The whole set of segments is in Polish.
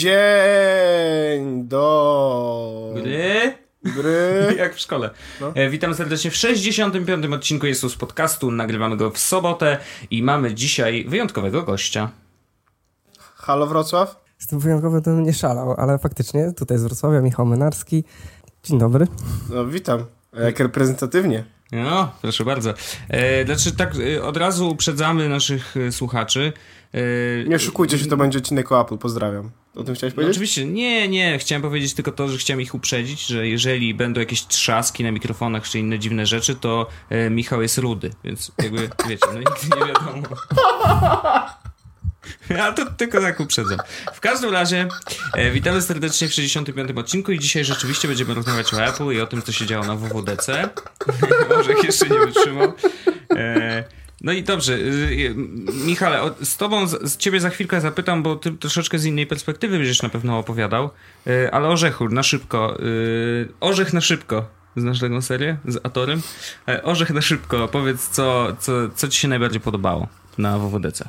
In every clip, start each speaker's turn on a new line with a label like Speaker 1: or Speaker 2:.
Speaker 1: Dzień dobry.
Speaker 2: Gry. Jak w szkole. No. E, witam serdecznie w 65. odcinku Jesus Podcastu. Nagrywamy go w sobotę i mamy dzisiaj wyjątkowego gościa.
Speaker 1: Halo Wrocław?
Speaker 3: Z tym wyjątkowym to nie szalał, ale faktycznie tutaj z Wrocławia Michał Menarski. Dzień dobry.
Speaker 1: No witam. Jak reprezentatywnie.
Speaker 2: No, proszę bardzo. E, znaczy tak e, od razu uprzedzamy naszych e, słuchaczy.
Speaker 1: E, nie szukujcie się, to będzie odcinek o Apple. Pozdrawiam. O tym chciałeś powiedzieć? No,
Speaker 2: oczywiście, nie, nie. Chciałem powiedzieć tylko to, że chciałem ich uprzedzić, że jeżeli będą jakieś trzaski na mikrofonach czy inne dziwne rzeczy, to e, Michał jest rudy, więc jakby, wiecie, no nigdy nie wiadomo. Ja to tylko tak uprzedzam. W każdym razie e, witamy serdecznie w 65. odcinku i dzisiaj rzeczywiście będziemy rozmawiać o Apple i o tym, co się działo na WWDC. Może jeszcze nie wytrzymał. E, no i dobrze, y, y, Michale, z tobą, z ciebie za chwilkę zapytam, bo ty troszeczkę z innej perspektywy będziesz na pewno opowiadał, y, ale Orzechu, na szybko. Orzech na szybko. Znasz taką serię z Atorem? E, Orzech na szybko, powiedz, co, co, co ci się najbardziej podobało na WWDC?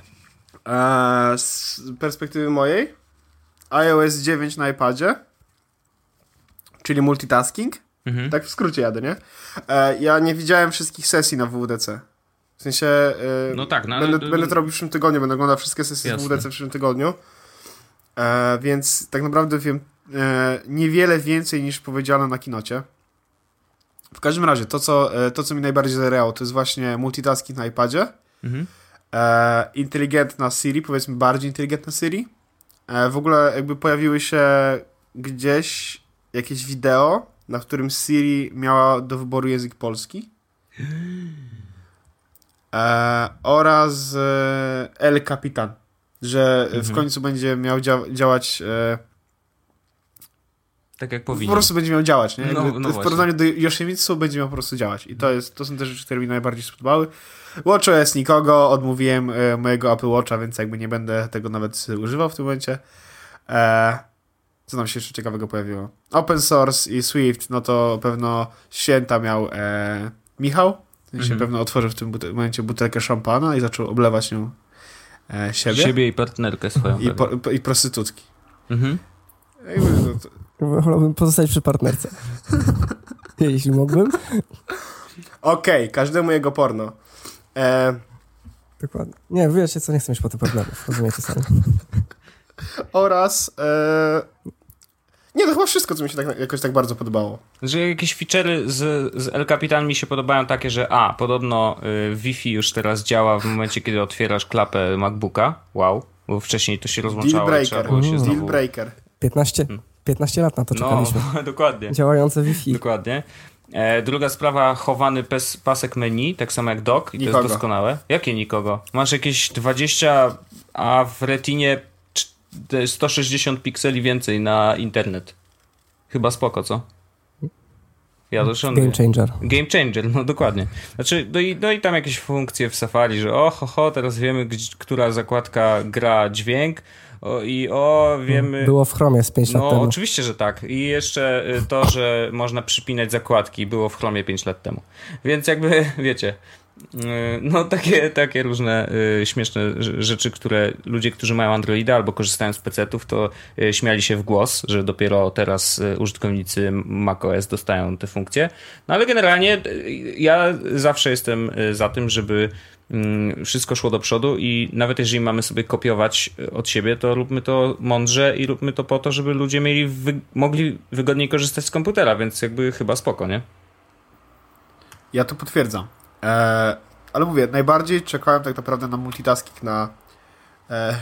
Speaker 1: Eee, z perspektywy mojej, iOS 9 na iPadzie, czyli multitasking. Mhm. Tak w skrócie jadę, nie? Eee, ja nie widziałem wszystkich sesji na WWDC. W sensie. Yy, no tak, no, będę, ale... będę to robił w przyszłym tygodniu, będę oglądał wszystkie sesje Jasne. z WDC w przyszłym tygodniu. E, więc tak naprawdę wiem e, niewiele więcej niż powiedziano na kinocie. W każdym razie, to co, e, to, co mi najbardziej zareało, to jest właśnie multitasking na iPadzie. Mhm. E, inteligentna Siri, powiedzmy bardziej inteligentna Siri. E, w ogóle jakby pojawiły się gdzieś jakieś wideo, na którym Siri miała do wyboru język polski. e, oraz e, El Capitan, że mhm. w końcu będzie miał dzia działać e,
Speaker 2: tak jak powinien.
Speaker 1: Po prostu będzie miał działać, nie? No, no w porównaniu do Yoshimitsu będzie miał po prostu działać. I to, jest, to są te rzeczy, które mi najbardziej spodobały. WatchOS nikogo, odmówiłem e, mojego Apple Watcha, więc jakby nie będę tego nawet używał w tym momencie. E, co nam się jeszcze ciekawego pojawiło? Open Source i Swift, no to pewno święta miał e, Michał, się mhm. pewno otworzył w tym momencie butelkę szampana i zaczął oblewać nią e, siebie.
Speaker 2: Siebie i partnerkę swoją.
Speaker 1: I, po, i prostytutki. Mhm.
Speaker 3: No to... Wolałbym pozostać przy partnerce. Jeśli mógłbym.
Speaker 1: Okej, okay, każdemu jego porno. E...
Speaker 3: Dokładnie. Nie, wiecie co, nie chcę mieć po tym problemów. Rozumiecie sami.
Speaker 1: Oraz... E... Nie, to chyba wszystko, co mi się tak, jakoś tak bardzo podobało.
Speaker 2: Że jakieś feature'y z, z El Capitan mi się podobają takie, że a, podobno y, Wi-Fi już teraz działa w momencie, kiedy otwierasz klapę MacBooka. Wow, bo wcześniej to się rozłączało.
Speaker 1: Deal breaker. Się mm. znowu... Deal breaker.
Speaker 3: 15, 15 lat na to no, czekaliśmy.
Speaker 2: No, dokładnie.
Speaker 3: Działające Wi-Fi.
Speaker 2: Dokładnie. E, druga sprawa, chowany pes, pasek menu, tak samo jak dock, i to jest doskonałe. Jakie nikogo? Masz jakieś 20, a w retinie 160 pikseli więcej na internet. Chyba spoko, co?
Speaker 3: Ja szanuję. Game changer.
Speaker 2: Game changer, no dokładnie. Znaczy, no i, no i tam jakieś funkcje w Safari, że o, ho, ho, teraz wiemy, która zakładka gra dźwięk, o, I o, wiemy.
Speaker 3: Było w Chromie z 5
Speaker 2: no,
Speaker 3: lat temu.
Speaker 2: No, oczywiście, że tak. I jeszcze y, to, że można przypinać zakładki, było w Chromie 5 lat temu. Więc jakby, wiecie, no takie, takie różne y, śmieszne rzeczy, które ludzie, którzy mają Androida albo korzystają z PC-ów, to y, śmiali się w głos, że dopiero teraz y, użytkownicy macOS dostają te funkcje. No ale generalnie y, ja zawsze jestem za tym, żeby Mm, wszystko szło do przodu i nawet jeżeli mamy sobie kopiować od siebie, to róbmy to mądrze i róbmy to po to, żeby ludzie mieli wy mogli wygodniej korzystać z komputera, więc jakby chyba spoko, nie?
Speaker 1: Ja to potwierdzam. Eee, ale mówię, najbardziej czekałem tak naprawdę na multitasking na e...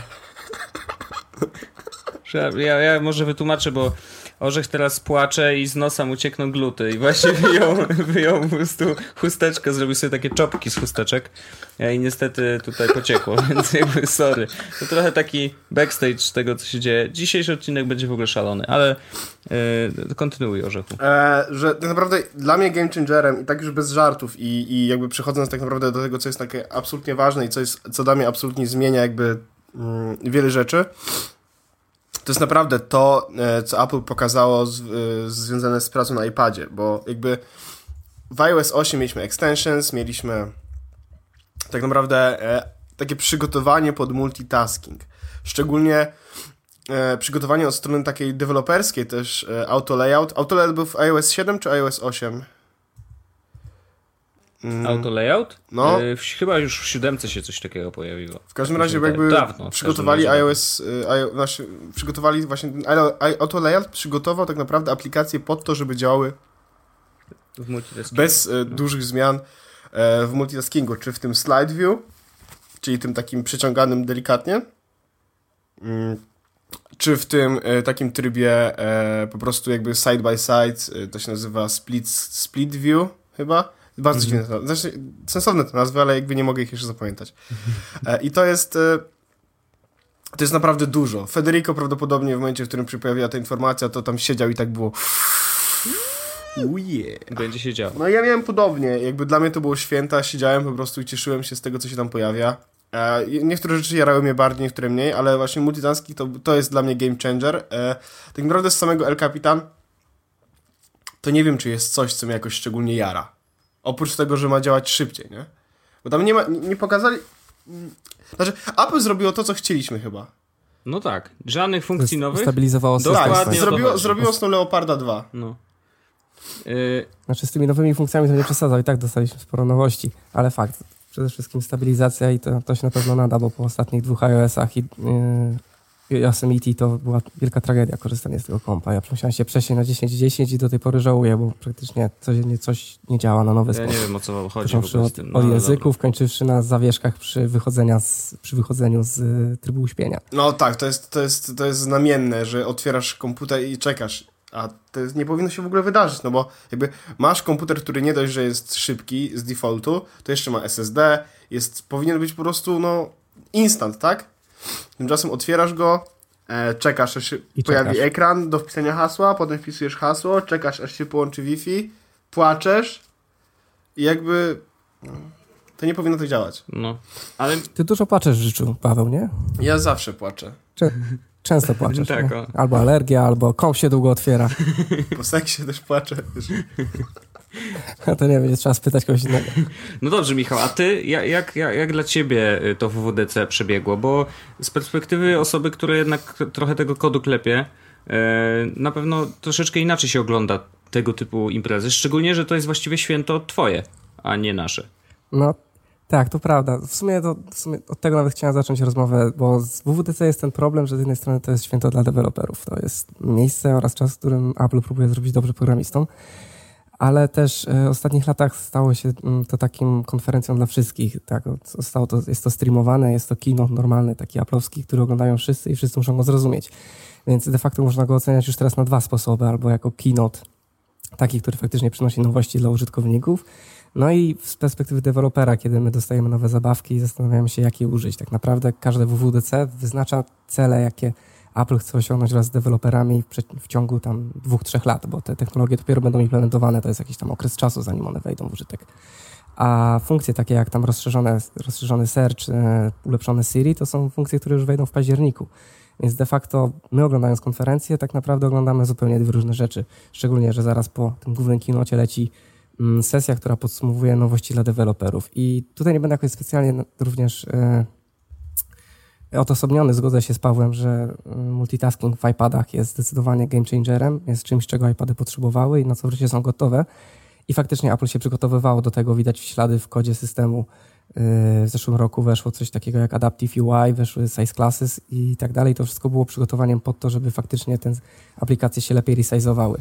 Speaker 2: ja, ja może wytłumaczę, bo Orzech teraz płacze i z nosa mu ciekną gluty i właśnie wyjął, wyjął po prostu chusteczkę, zrobił sobie takie czopki z chusteczek i niestety tutaj pociekło, więc jakby sorry. To trochę taki backstage tego, co się dzieje. Dzisiejszy odcinek będzie w ogóle szalony, ale yy, kontynuuj Orzechu.
Speaker 1: E, że tak naprawdę dla mnie game changerem i tak już bez żartów i, i jakby przechodząc tak naprawdę do tego, co jest takie absolutnie ważne i co, jest, co dla mnie absolutnie zmienia jakby mm, wiele rzeczy, to jest naprawdę to, e, co Apple pokazało z, e, związane z pracą na iPadzie, bo jakby w iOS 8 mieliśmy extensions, mieliśmy tak naprawdę e, takie przygotowanie pod multitasking. Szczególnie przygotowanie od strony takiej deweloperskiej też auto layout. Auto layout był w iOS 7 czy iOS 8?
Speaker 2: Mm. Auto layout?
Speaker 1: No.
Speaker 2: E, chyba już w siódemce się coś takiego pojawiło.
Speaker 1: W każdym razie jakby Dawno, przygotowali iOS, znaczy, przygotowali właśnie auto layout przygotował tak naprawdę aplikacje pod to, żeby działały bez e, no. dużych zmian w multitaskingu, czy w tym slide view, czyli tym takim przeciąganym delikatnie, mm, czy w tym takim trybie po prostu jakby side by side, to się nazywa split, split view chyba, bardzo -hmm. dziwne to. Znaczy, sensowne to nazwy, ale jakby nie mogę ich jeszcze zapamiętać. E, I to jest... E, to jest naprawdę dużo. Federico prawdopodobnie w momencie, w którym pojawiła ta informacja, to tam siedział i tak było...
Speaker 2: Uje. Będzie się działo.
Speaker 1: No ja miałem podobnie. Jakby dla mnie to było święta, siedziałem po prostu i cieszyłem się z tego, co się tam pojawia. E, niektóre rzeczy jarały mnie bardziej, niektóre mniej, ale właśnie multitasking to, to jest dla mnie game changer. E, tak naprawdę z samego El Capitan to nie wiem, czy jest coś, co mnie jakoś szczególnie jara. Oprócz tego, że ma działać szybciej, nie? Bo tam nie ma, nie, pokazali... Znaczy, Apple zrobiło to, co chcieliśmy chyba.
Speaker 2: No tak, żadnych funkcji nowych.
Speaker 3: Stabilizowało
Speaker 1: system. Tak, zrobiło, zrobiło Snow Leoparda 2.
Speaker 2: No.
Speaker 3: Yy... Znaczy z tymi nowymi funkcjami to nie przesadzał i tak dostaliśmy sporo nowości, ale fakt, przede wszystkim stabilizacja i to, to się na pewno nada, bo po ostatnich dwóch iOS-ach i yy, Yosemite to była wielka tragedia korzystanie z tego kompa. Ja musiałem się przejść na 10.10 i do tej pory żałuję, bo praktycznie codziennie coś nie działa na nowy
Speaker 2: ja
Speaker 3: sposób.
Speaker 2: nie wiem o co chodzi.
Speaker 3: Od, tym, no, od języków, dobra. kończywszy na zawieszkach przy, wychodzenia z, przy wychodzeniu z y, trybu uśpienia.
Speaker 1: No tak, to jest, to, jest, to jest znamienne, że otwierasz komputer i czekasz a to jest, nie powinno się w ogóle wydarzyć, no bo jakby masz komputer, który nie dość, że jest szybki z defaultu, to jeszcze ma SSD, jest, powinien być po prostu, no, instant, tak? Tymczasem otwierasz go, e, czekasz, aż się I pojawi czekasz. ekran do wpisania hasła, potem wpisujesz hasło, czekasz, aż się połączy Wi-Fi, płaczesz i jakby... No, to nie powinno tak działać.
Speaker 2: No, ale...
Speaker 3: Ty dużo płaczesz w życiu, Paweł, nie?
Speaker 1: Ja zawsze płaczę.
Speaker 3: Czy... Często płaczesz. tak, albo alergia, albo kąp się długo otwiera.
Speaker 1: Po seksie też płaczę.
Speaker 3: A to nie będzie trzeba spytać kogoś innego.
Speaker 2: No dobrze, Michał, a ty, jak, jak, jak dla ciebie y, to WWDC przebiegło? Bo z perspektywy osoby, która jednak trochę tego kodu klepie, y, na pewno troszeczkę inaczej się ogląda tego typu imprezy. Szczególnie, że to jest właściwie święto twoje, a nie nasze.
Speaker 3: No tak, to prawda. W sumie, to, w sumie od tego nawet chciałem zacząć rozmowę, bo z WWDC jest ten problem, że z jednej strony to jest święto dla deweloperów. To jest miejsce oraz czas, w którym Apple próbuje zrobić dobrze programistom, ale też e, w ostatnich latach stało się mm, to takim konferencją dla wszystkich. Tak? Zostało to, jest to streamowane, jest to kino normalny, taki aplowski, który oglądają wszyscy i wszyscy muszą go zrozumieć. Więc de facto można go oceniać już teraz na dwa sposoby, albo jako keynote, taki, który faktycznie przynosi nowości dla użytkowników, no i z perspektywy dewelopera, kiedy my dostajemy nowe zabawki i zastanawiamy się, jak je użyć. Tak naprawdę każde WWDC wyznacza cele, jakie Apple chce osiągnąć wraz z deweloperami w, w, ciągu tam dwóch, trzech lat, bo te technologie dopiero będą implementowane, to jest jakiś tam okres czasu, zanim one wejdą w użytek. A funkcje takie jak tam rozszerzone, rozszerzony search, e, ulepszone Siri, to są funkcje, które już wejdą w październiku. Więc de facto my oglądając konferencję, tak naprawdę oglądamy zupełnie dwie różne rzeczy. Szczególnie, że zaraz po tym głównym kinocie leci Mm, sesja, która podsumowuje nowości dla deweloperów. I tutaj nie będę jakoś specjalnie również e, odosobniony, zgodzę się z Pawłem, że mm, multitasking w iPadach jest zdecydowanie game changerem, jest czymś, czego iPady potrzebowały i na co wreszcie są gotowe. I faktycznie Apple się przygotowywało do tego, widać ślady w kodzie systemu. E, w zeszłym roku weszło coś takiego jak Adaptive UI, weszły size classes i tak dalej. To wszystko było przygotowaniem pod to, żeby faktycznie te aplikacje się lepiej resizowały.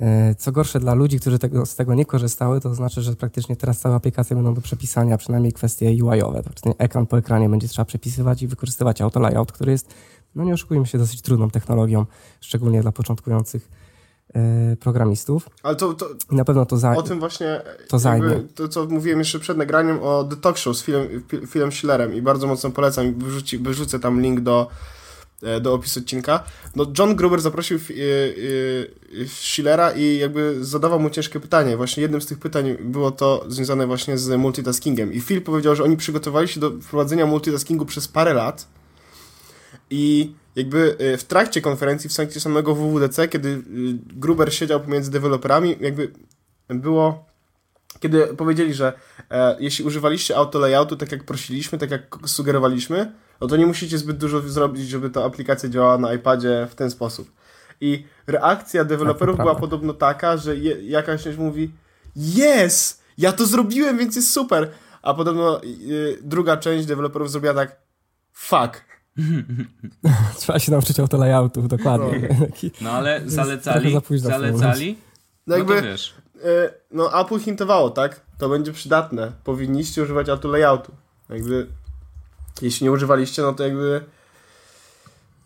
Speaker 3: E, co gorsze dla ludzi, którzy tego, z tego nie korzystały, to znaczy, że praktycznie teraz całe aplikacje będą do przepisania, przynajmniej kwestie UI-owe. To znaczy ekran po ekranie będzie trzeba przepisywać i wykorzystywać auto layout, który jest, no nie oszukujmy się, dosyć trudną technologią, szczególnie dla początkujących e, programistów.
Speaker 1: Ale to, to
Speaker 3: na pewno to zajmie.
Speaker 1: O tym właśnie to zajmie. To, co mówiłem jeszcze przed nagraniem o The Talk Show z Philem Schillerem i bardzo mocno polecam. Wyrzuci, wyrzucę tam link do do opisu odcinka. No John Gruber zaprosił e, e, Schillera i jakby zadawał mu ciężkie pytanie. Właśnie jednym z tych pytań było to związane właśnie z multitaskingiem. I Phil powiedział, że oni przygotowali się do wprowadzenia multitaskingu przez parę lat i jakby w trakcie konferencji, w trakcie samego WWDC, kiedy Gruber siedział pomiędzy deweloperami, jakby było kiedy powiedzieli, że e, jeśli używaliście auto layoutu tak jak prosiliśmy, tak jak sugerowaliśmy, no to nie musicie zbyt dużo zrobić, żeby ta aplikacja działała na iPadzie w ten sposób. I reakcja deweloperów
Speaker 3: Tak,
Speaker 1: była
Speaker 3: prawda.
Speaker 1: podobno taka, że je, jakaś część mówi Yes! Ja to zrobiłem, więc jest super! A podobno y, druga część deweloperów zrobiła tak Fuck!
Speaker 3: Trzeba się nauczyć autolayoutów, dokładnie. Taki-
Speaker 2: No ale zalecali, zalecali,
Speaker 1: No
Speaker 2: no to
Speaker 1: jakby,
Speaker 2: wiesz.
Speaker 1: y, no Apple hintowało, tak? To będzie przydatne. Powinniście używać auto layoutu. Jakby, jeśli nie używaliście, no to jakby,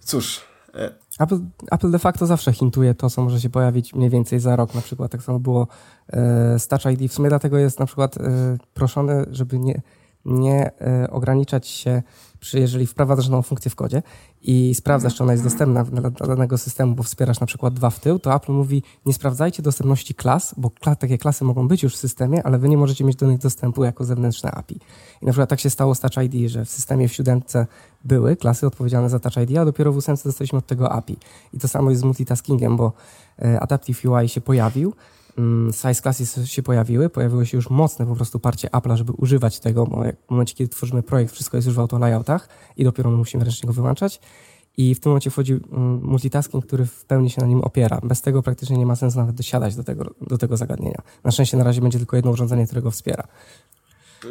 Speaker 1: cóż, y,
Speaker 3: Apple, Apple de facto zawsze hintuje to, co może się pojawić mniej więcej za rok. Na przykład tak samo było e, Touch ID. W sumie dlatego jest na przykład e, proszone, żeby nie, nie e, ograniczać się, przy, jeżeli wprowadzasz nową funkcję w kodzie i sprawdzasz, czy ona jest dostępna dla, danego systemu, bo wspierasz na przykład dwa w tył, to Apple mówi, nie sprawdzajcie dostępności klas, bo takie klasy mogą być już w systemie, ale wy nie możecie mieć do nich dostępu jako zewnętrzne API. I na przykład tak się stało z Touch ID, że w systemie w siódemce były klasy odpowiedzialne za Touch ID, a dopiero w ósemce dostaliśmy od tego API. I to samo jest z multitaskingiem, bo e, Adaptive UI się pojawił, size classes się pojawiły, pojawiło się już mocne po prostu parcie Apple'a, żeby używać tego, bo jak w momencie, kiedy tworzymy projekt, wszystko jest już w autolayoutach i dopiero my musimy ręcznie go wyłączać. I w tym momencie wchodzi mm, multitasking, który w pełni się na nim opiera. Bez tego praktycznie nie ma sensu nawet dosiadać do tego, do tego zagadnienia. Na szczęście na razie będzie tylko jedno urządzenie, które go wspiera.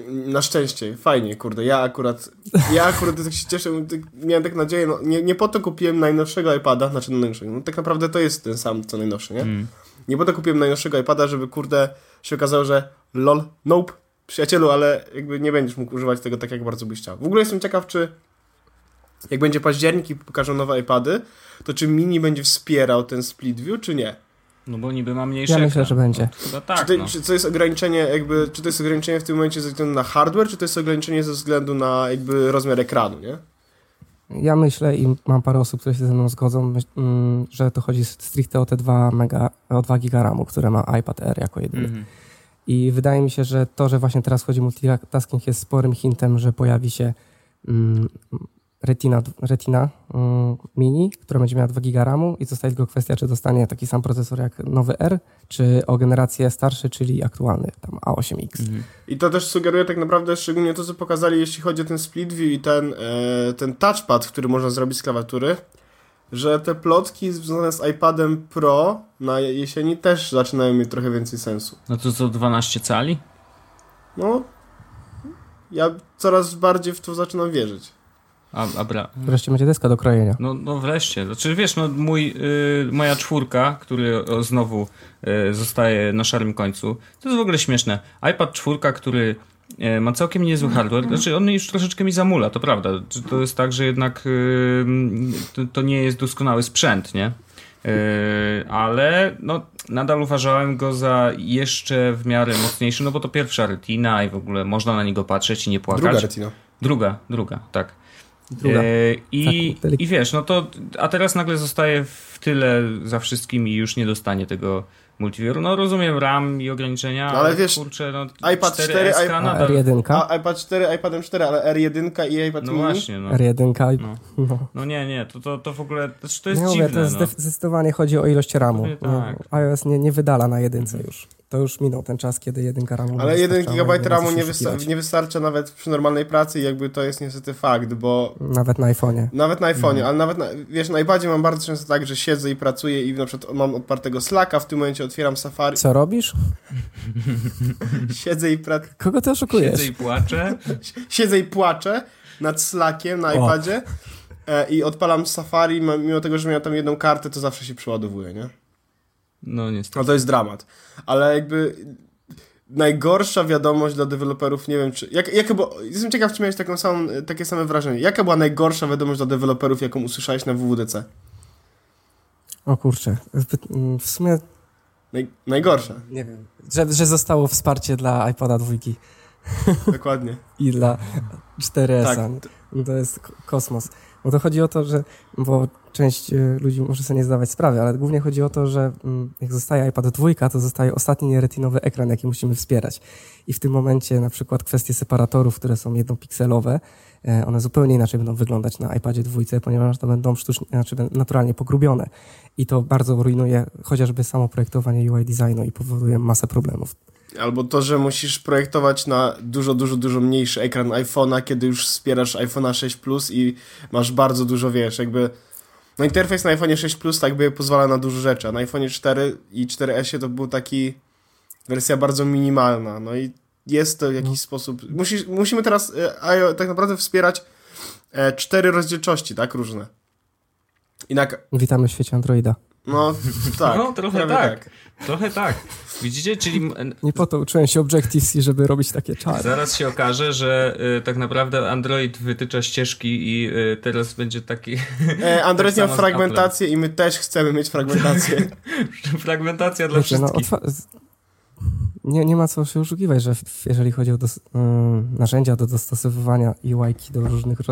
Speaker 1: Na szczęście, fajnie, kurde. Ja akurat, ja akurat tak się cieszę, tak, miałem tak nadzieję, no nie, nie po to kupiłem najnowszego iPada, znaczy najnowszego, no tak naprawdę to jest ten sam, co najnowszy, nie?
Speaker 2: Mm.
Speaker 1: Nie to kupiłem najnowszego iPada, żeby kurde się okazało, że lol, nope, przyjacielu, ale jakby nie będziesz mógł używać tego tak, jak bardzo byś chciał. W ogóle jestem ciekaw, czy jak będzie październik i pokażą nowe iPady, to czy Mini będzie wspierał ten split view, czy nie?
Speaker 2: No bo niby ma mniejszy
Speaker 3: Ja myślę,
Speaker 2: ekran.
Speaker 3: że będzie.
Speaker 2: No, chyba tak,
Speaker 1: czy, to,
Speaker 2: no.
Speaker 1: czy to jest ograniczenie jakby, czy to jest ograniczenie w tym momencie ze względu na hardware, czy to jest ograniczenie ze względu na jakby rozmiar ekranu, nie?
Speaker 3: Ja myślę i mam parę osób, które się ze mną zgodzą, mm, że to chodzi stricte o te 2, mega, o 2 giga RAMu, które ma iPad Air jako jedyny.
Speaker 2: Mhm.
Speaker 3: I wydaje mi się, że to, że właśnie teraz chodzi multitasking jest sporym hintem, że pojawi się mm, Retina, Retina mm, Mini, która będzie miała 2 giga RAMu i zostaje tylko kwestia, czy dostanie taki sam procesor jak nowy R, czy o generację starszy, czyli aktualny, tam A8X.
Speaker 2: Mhm.
Speaker 1: I to też sugeruje tak naprawdę szczególnie to, co pokazali, jeśli chodzi o ten split view i ten, e, ten touchpad, który można zrobić z klawiatury, że te plotki związane z iPadem Pro na jesieni też zaczynają mieć trochę więcej sensu.
Speaker 2: No to co, 12 cali?
Speaker 1: No, ja coraz bardziej w to zaczynam wierzyć.
Speaker 2: A, a bra...
Speaker 3: Wreszcie będzie deska do krojenia.
Speaker 2: No, no wreszcie. Znaczy wiesz, no mój, y, moja czwórka, który o, znowu y, zostaje na szarym końcu, to jest w ogóle śmieszne. iPad czwórka, który y, ma całkiem niezły hardware, znaczy on już troszeczkę mi zamula, to prawda. To jest tak, że jednak y, to, to nie jest doskonały sprzęt, nie? Y, ale no, nadal uważałem go za jeszcze w miarę mocniejszy, no bo to pierwsza retina i w ogóle można na niego patrzeć i nie płakać.
Speaker 1: Druga retina.
Speaker 2: Druga, druga, tak.
Speaker 3: Druga.
Speaker 2: E, i,
Speaker 3: Tak,
Speaker 2: I wiesz, no to, a teraz nagle zostaje w tyle za wszystkim i już nie dostanie tego multiveru. No rozumiem RAM i ograniczenia,
Speaker 1: No, ale
Speaker 2: ale
Speaker 1: wiesz,
Speaker 2: kurczę, no
Speaker 1: iPad
Speaker 2: 4S
Speaker 1: 4,
Speaker 2: -ka
Speaker 1: iPad-
Speaker 2: nadal,
Speaker 3: R1,
Speaker 1: A iPad 4, iPadem 4, ale R1 i iPad
Speaker 2: No
Speaker 1: mini?
Speaker 2: właśnie, no.
Speaker 3: R1,
Speaker 2: No.
Speaker 3: no.
Speaker 2: No nie, nie, to, to, to w ogóle, znaczy to jest
Speaker 3: Nie mówię,
Speaker 2: dziwne,
Speaker 3: to jest
Speaker 2: no.
Speaker 3: zdecydowanie chodzi o ilość RAMu.
Speaker 2: Pewnie
Speaker 3: No,
Speaker 2: tak.
Speaker 3: iOS nie, nie wydala na jedynce już. To już minął ten czas, kiedy jedynka RAMu
Speaker 1: Ale 1
Speaker 3: wystarczała,
Speaker 1: GB
Speaker 3: nie
Speaker 1: RAMu nie, nie wystarcza nawet przy normalnej pracy i jakby to jest niestety fakt, bo
Speaker 3: Nawet na iPhone'ie.
Speaker 1: Nawet na iPhone'ie,
Speaker 2: Mhm.
Speaker 1: ale nawet na, wiesz, na iPadzie mam bardzo często tak, że siedzę i pracuję i na przykład mam odpartego Slacka, w tym momencie otwieram Safari,
Speaker 3: Co robisz?
Speaker 1: siedzę i, pra-
Speaker 3: Kogo ty oszukujesz?
Speaker 2: Siedzę i płaczę.
Speaker 1: siedzę i płaczę nad Slackiem na
Speaker 3: O.
Speaker 1: iPadzie e, i odpalam Safari, mimo tego, że miałem tam jedną kartę, to zawsze się przeładowuje, nie?
Speaker 2: No niestety.
Speaker 1: No to jest dramat. Ale jakby najgorsza wiadomość dla deweloperów, nie wiem czy... Jak, jaka była, jestem ciekaw, czy miałeś taką samą, takie same wrażenie. Jaka była najgorsza wiadomość dla deweloperów, jaką usłyszałeś na WWDC?
Speaker 3: O kurczę. W sumie
Speaker 1: Naj, najgorsza,
Speaker 3: nie wiem. Że, że zostało wsparcie dla iPada dwójki
Speaker 1: dokładnie.
Speaker 3: i dla 4S.
Speaker 1: Tak.
Speaker 3: To jest ko- kosmos. Bo to chodzi o to, że, bo część y, ludzi może sobie nie zdawać sprawy, ale głównie chodzi o to, że mm, jak zostaje iPad dwójka, to zostaje ostatni nieretinowy ekran, jaki musimy wspierać. I w tym momencie na przykład kwestie separatorów, które są jednopikselowe, e, one zupełnie inaczej będą wyglądać na iPadzie dwójce, ponieważ to będą sztucznie, znaczy naturalnie pogrubione. I to bardzo rujnuje chociażby samo projektowanie UI designu i powoduje masę problemów.
Speaker 1: Albo to, że musisz projektować na dużo, dużo, dużo mniejszy ekran iPhone'a, kiedy już wspierasz iPhone'a 6 Plus i masz bardzo dużo, wiesz, jakby... No interfejs na iPhone 6 Plus tak by pozwala na dużo rzeczy, a na iPhone 4 i 4S to był taki wersja bardzo minimalna, no i jest to w jakiś no. sposób... Musisz, musimy teraz e, tak naprawdę wspierać e, cztery rozdzielczości, tak, różne.
Speaker 3: Inak... Witamy w świecie Androida.
Speaker 1: No, tak.
Speaker 2: No, trochę tak. tak. Trochę tak. Widzicie, czyli...
Speaker 3: Nie po to uczyłem się Objective-C, żeby robić takie czary.
Speaker 2: Zaraz się okaże, że y, tak naprawdę Android wytycza ścieżki i y, teraz będzie taki...
Speaker 1: E, Android tak miał fragmentację i my też chcemy mieć fragmentację.
Speaker 2: Fragmentacja dla Wiecie, no, wszystkich. No,
Speaker 3: nie, nie ma co się oszukiwać, że jeżeli chodzi o dos, y, narzędzia do dostosowywania UI do różnych y,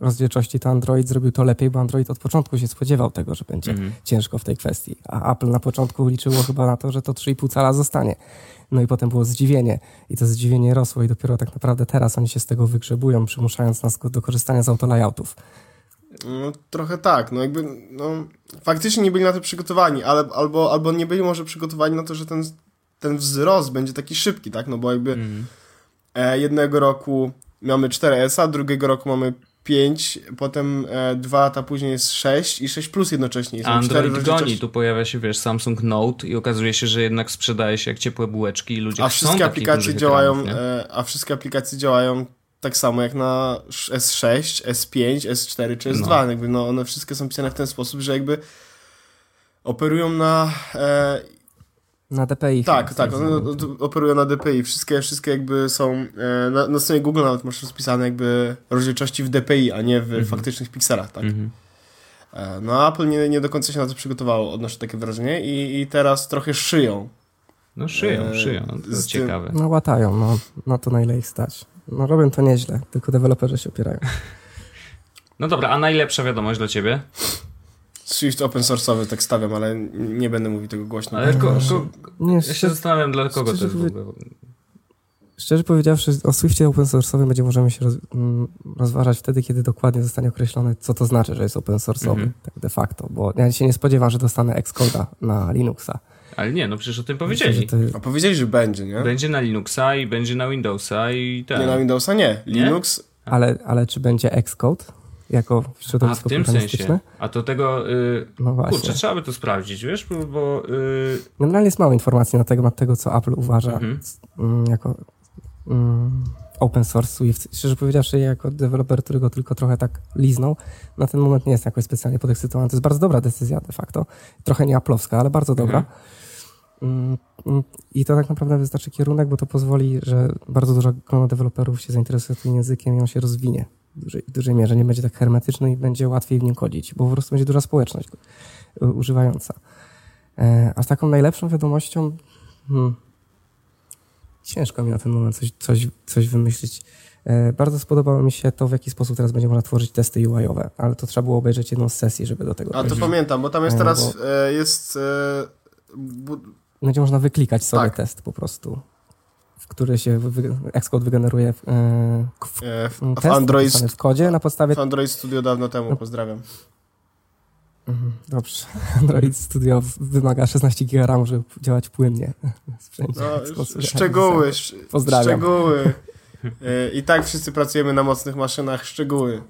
Speaker 3: rozdzielczości, to Android zrobił to lepiej, bo Android od początku się spodziewał tego, że będzie mm. ciężko w tej kwestii. A Apple na początku liczyło chyba na to, że to 3,5 cala zostanie. No i potem było zdziwienie i to zdziwienie rosło i dopiero tak naprawdę teraz oni się z tego wygrzebują, przymuszając nas do korzystania z autolayoutów.
Speaker 1: No, trochę tak, no jakby, no, faktycznie nie byli na to przygotowani, ale, albo, albo nie byli może przygotowani na to, że ten ten wzrost będzie taki szybki, tak? No bo jakby mm. e, jednego roku mamy 4S, drugiego roku mamy 5, potem e, dwa lata później jest 6 i 6 plus jednocześnie.
Speaker 2: Są Android goni, tu pojawia się, wiesz, Samsung Note i okazuje się, że jednak sprzedaje się jak ciepłe bułeczki i ludzie
Speaker 1: a wszystkie aplikacje działają, ekranów, e, A wszystkie aplikacje działają tak samo jak na S6, S5, S4 czy S2. No. Jakby no, one wszystkie są pisane w ten sposób, że jakby operują na e,
Speaker 3: na DPI.
Speaker 1: Tak, tak, one operują na DPI. Wszystkie, wszystkie jakby są, e, na, na stronie Google nawet masz rozpisane jakby rozdzielczości w DPI, a nie w mhm. faktycznych pikselach, tak? Mhm. E, no Apple nie, nie do końca się na to przygotowało, odnoszę takie wrażenie i, i teraz trochę szyją.
Speaker 2: No szyją, e, szyją, to jest ciekawe.
Speaker 3: No łatają, no, na to na ile ich stać. No robią to nieźle, tylko deweloperzy się opierają.
Speaker 2: No dobra, a najlepsza wiadomość dla ciebie?
Speaker 1: Swift open source'owy tak stawiam, ale nie będę mówił tego głośno.
Speaker 2: Ale ko, ko, nie, ja się zastanawiam, dla kogo to jest w ogóle.
Speaker 3: Szczerze powiedziawszy, o Swiftie open source'owym będzie możemy się roz, rozważać wtedy, kiedy dokładnie zostanie określone, co to znaczy, że jest open source'owy, -hmm. tak de facto, bo ja się nie spodziewam, że dostanę Xcode'a na Linuxa.
Speaker 2: Ale nie, no przecież o tym powiedzieli.
Speaker 1: Myślę, jest... A powiedzieli, że będzie, nie?
Speaker 2: Będzie na Linuxa i będzie na Windowsa i tak.
Speaker 1: Nie, na Windowsa nie. Linux... Nie?
Speaker 3: Ale, ale czy będzie Xcode? Jako środowisko A w tym sensie.
Speaker 2: A to tego, yy, no właśnie. kurczę, trzeba by to sprawdzić, wiesz, bo... yy...
Speaker 3: Generalnie jest mało informacji na temat tego, co Apple uważa mhm. Mm, jako mm, open source Swift. Szczerze powiedziawszy, jako deweloper, który go tylko trochę tak liznął, na ten moment nie jest jakoś specjalnie podekscytowany. To jest bardzo dobra decyzja de facto. Trochę nie aplowska, ale bardzo dobra. Mhm. Mm, I to tak naprawdę wystarczy kierunek, bo to pozwoli, że bardzo dużo grono deweloperów się zainteresuje tym językiem i on się rozwinie w dużej, w dużej mierze. Nie będzie tak hermetyczny i będzie łatwiej w nim kodzić, bo po prostu będzie duża społeczność używająca. E, a z taką najlepszą wiadomością hmm, ciężko mi na ten moment coś, coś, coś wymyślić. E, bardzo spodobało mi się to, w jaki sposób teraz będzie można tworzyć testy UI-owe, ale to trzeba było obejrzeć jedną z sesji, żeby do tego
Speaker 1: A to pamiętam, bo tam jest e, teraz bo... jest...
Speaker 3: Będzie można wyklikać sobie tak. test po prostu w który się Xcode wygeneruje w, e, w, e, w, w Android w kodzie na podstawie...
Speaker 1: W Android Studio dawno temu, pozdrawiam.
Speaker 3: Mhm, dobrze. Android Studio wymaga 16 GB RAM, żeby działać płynnie.
Speaker 1: No, szczegóły, Pozdrawiam. szczegóły. E, I tak wszyscy pracujemy na mocnych maszynach, szczegóły.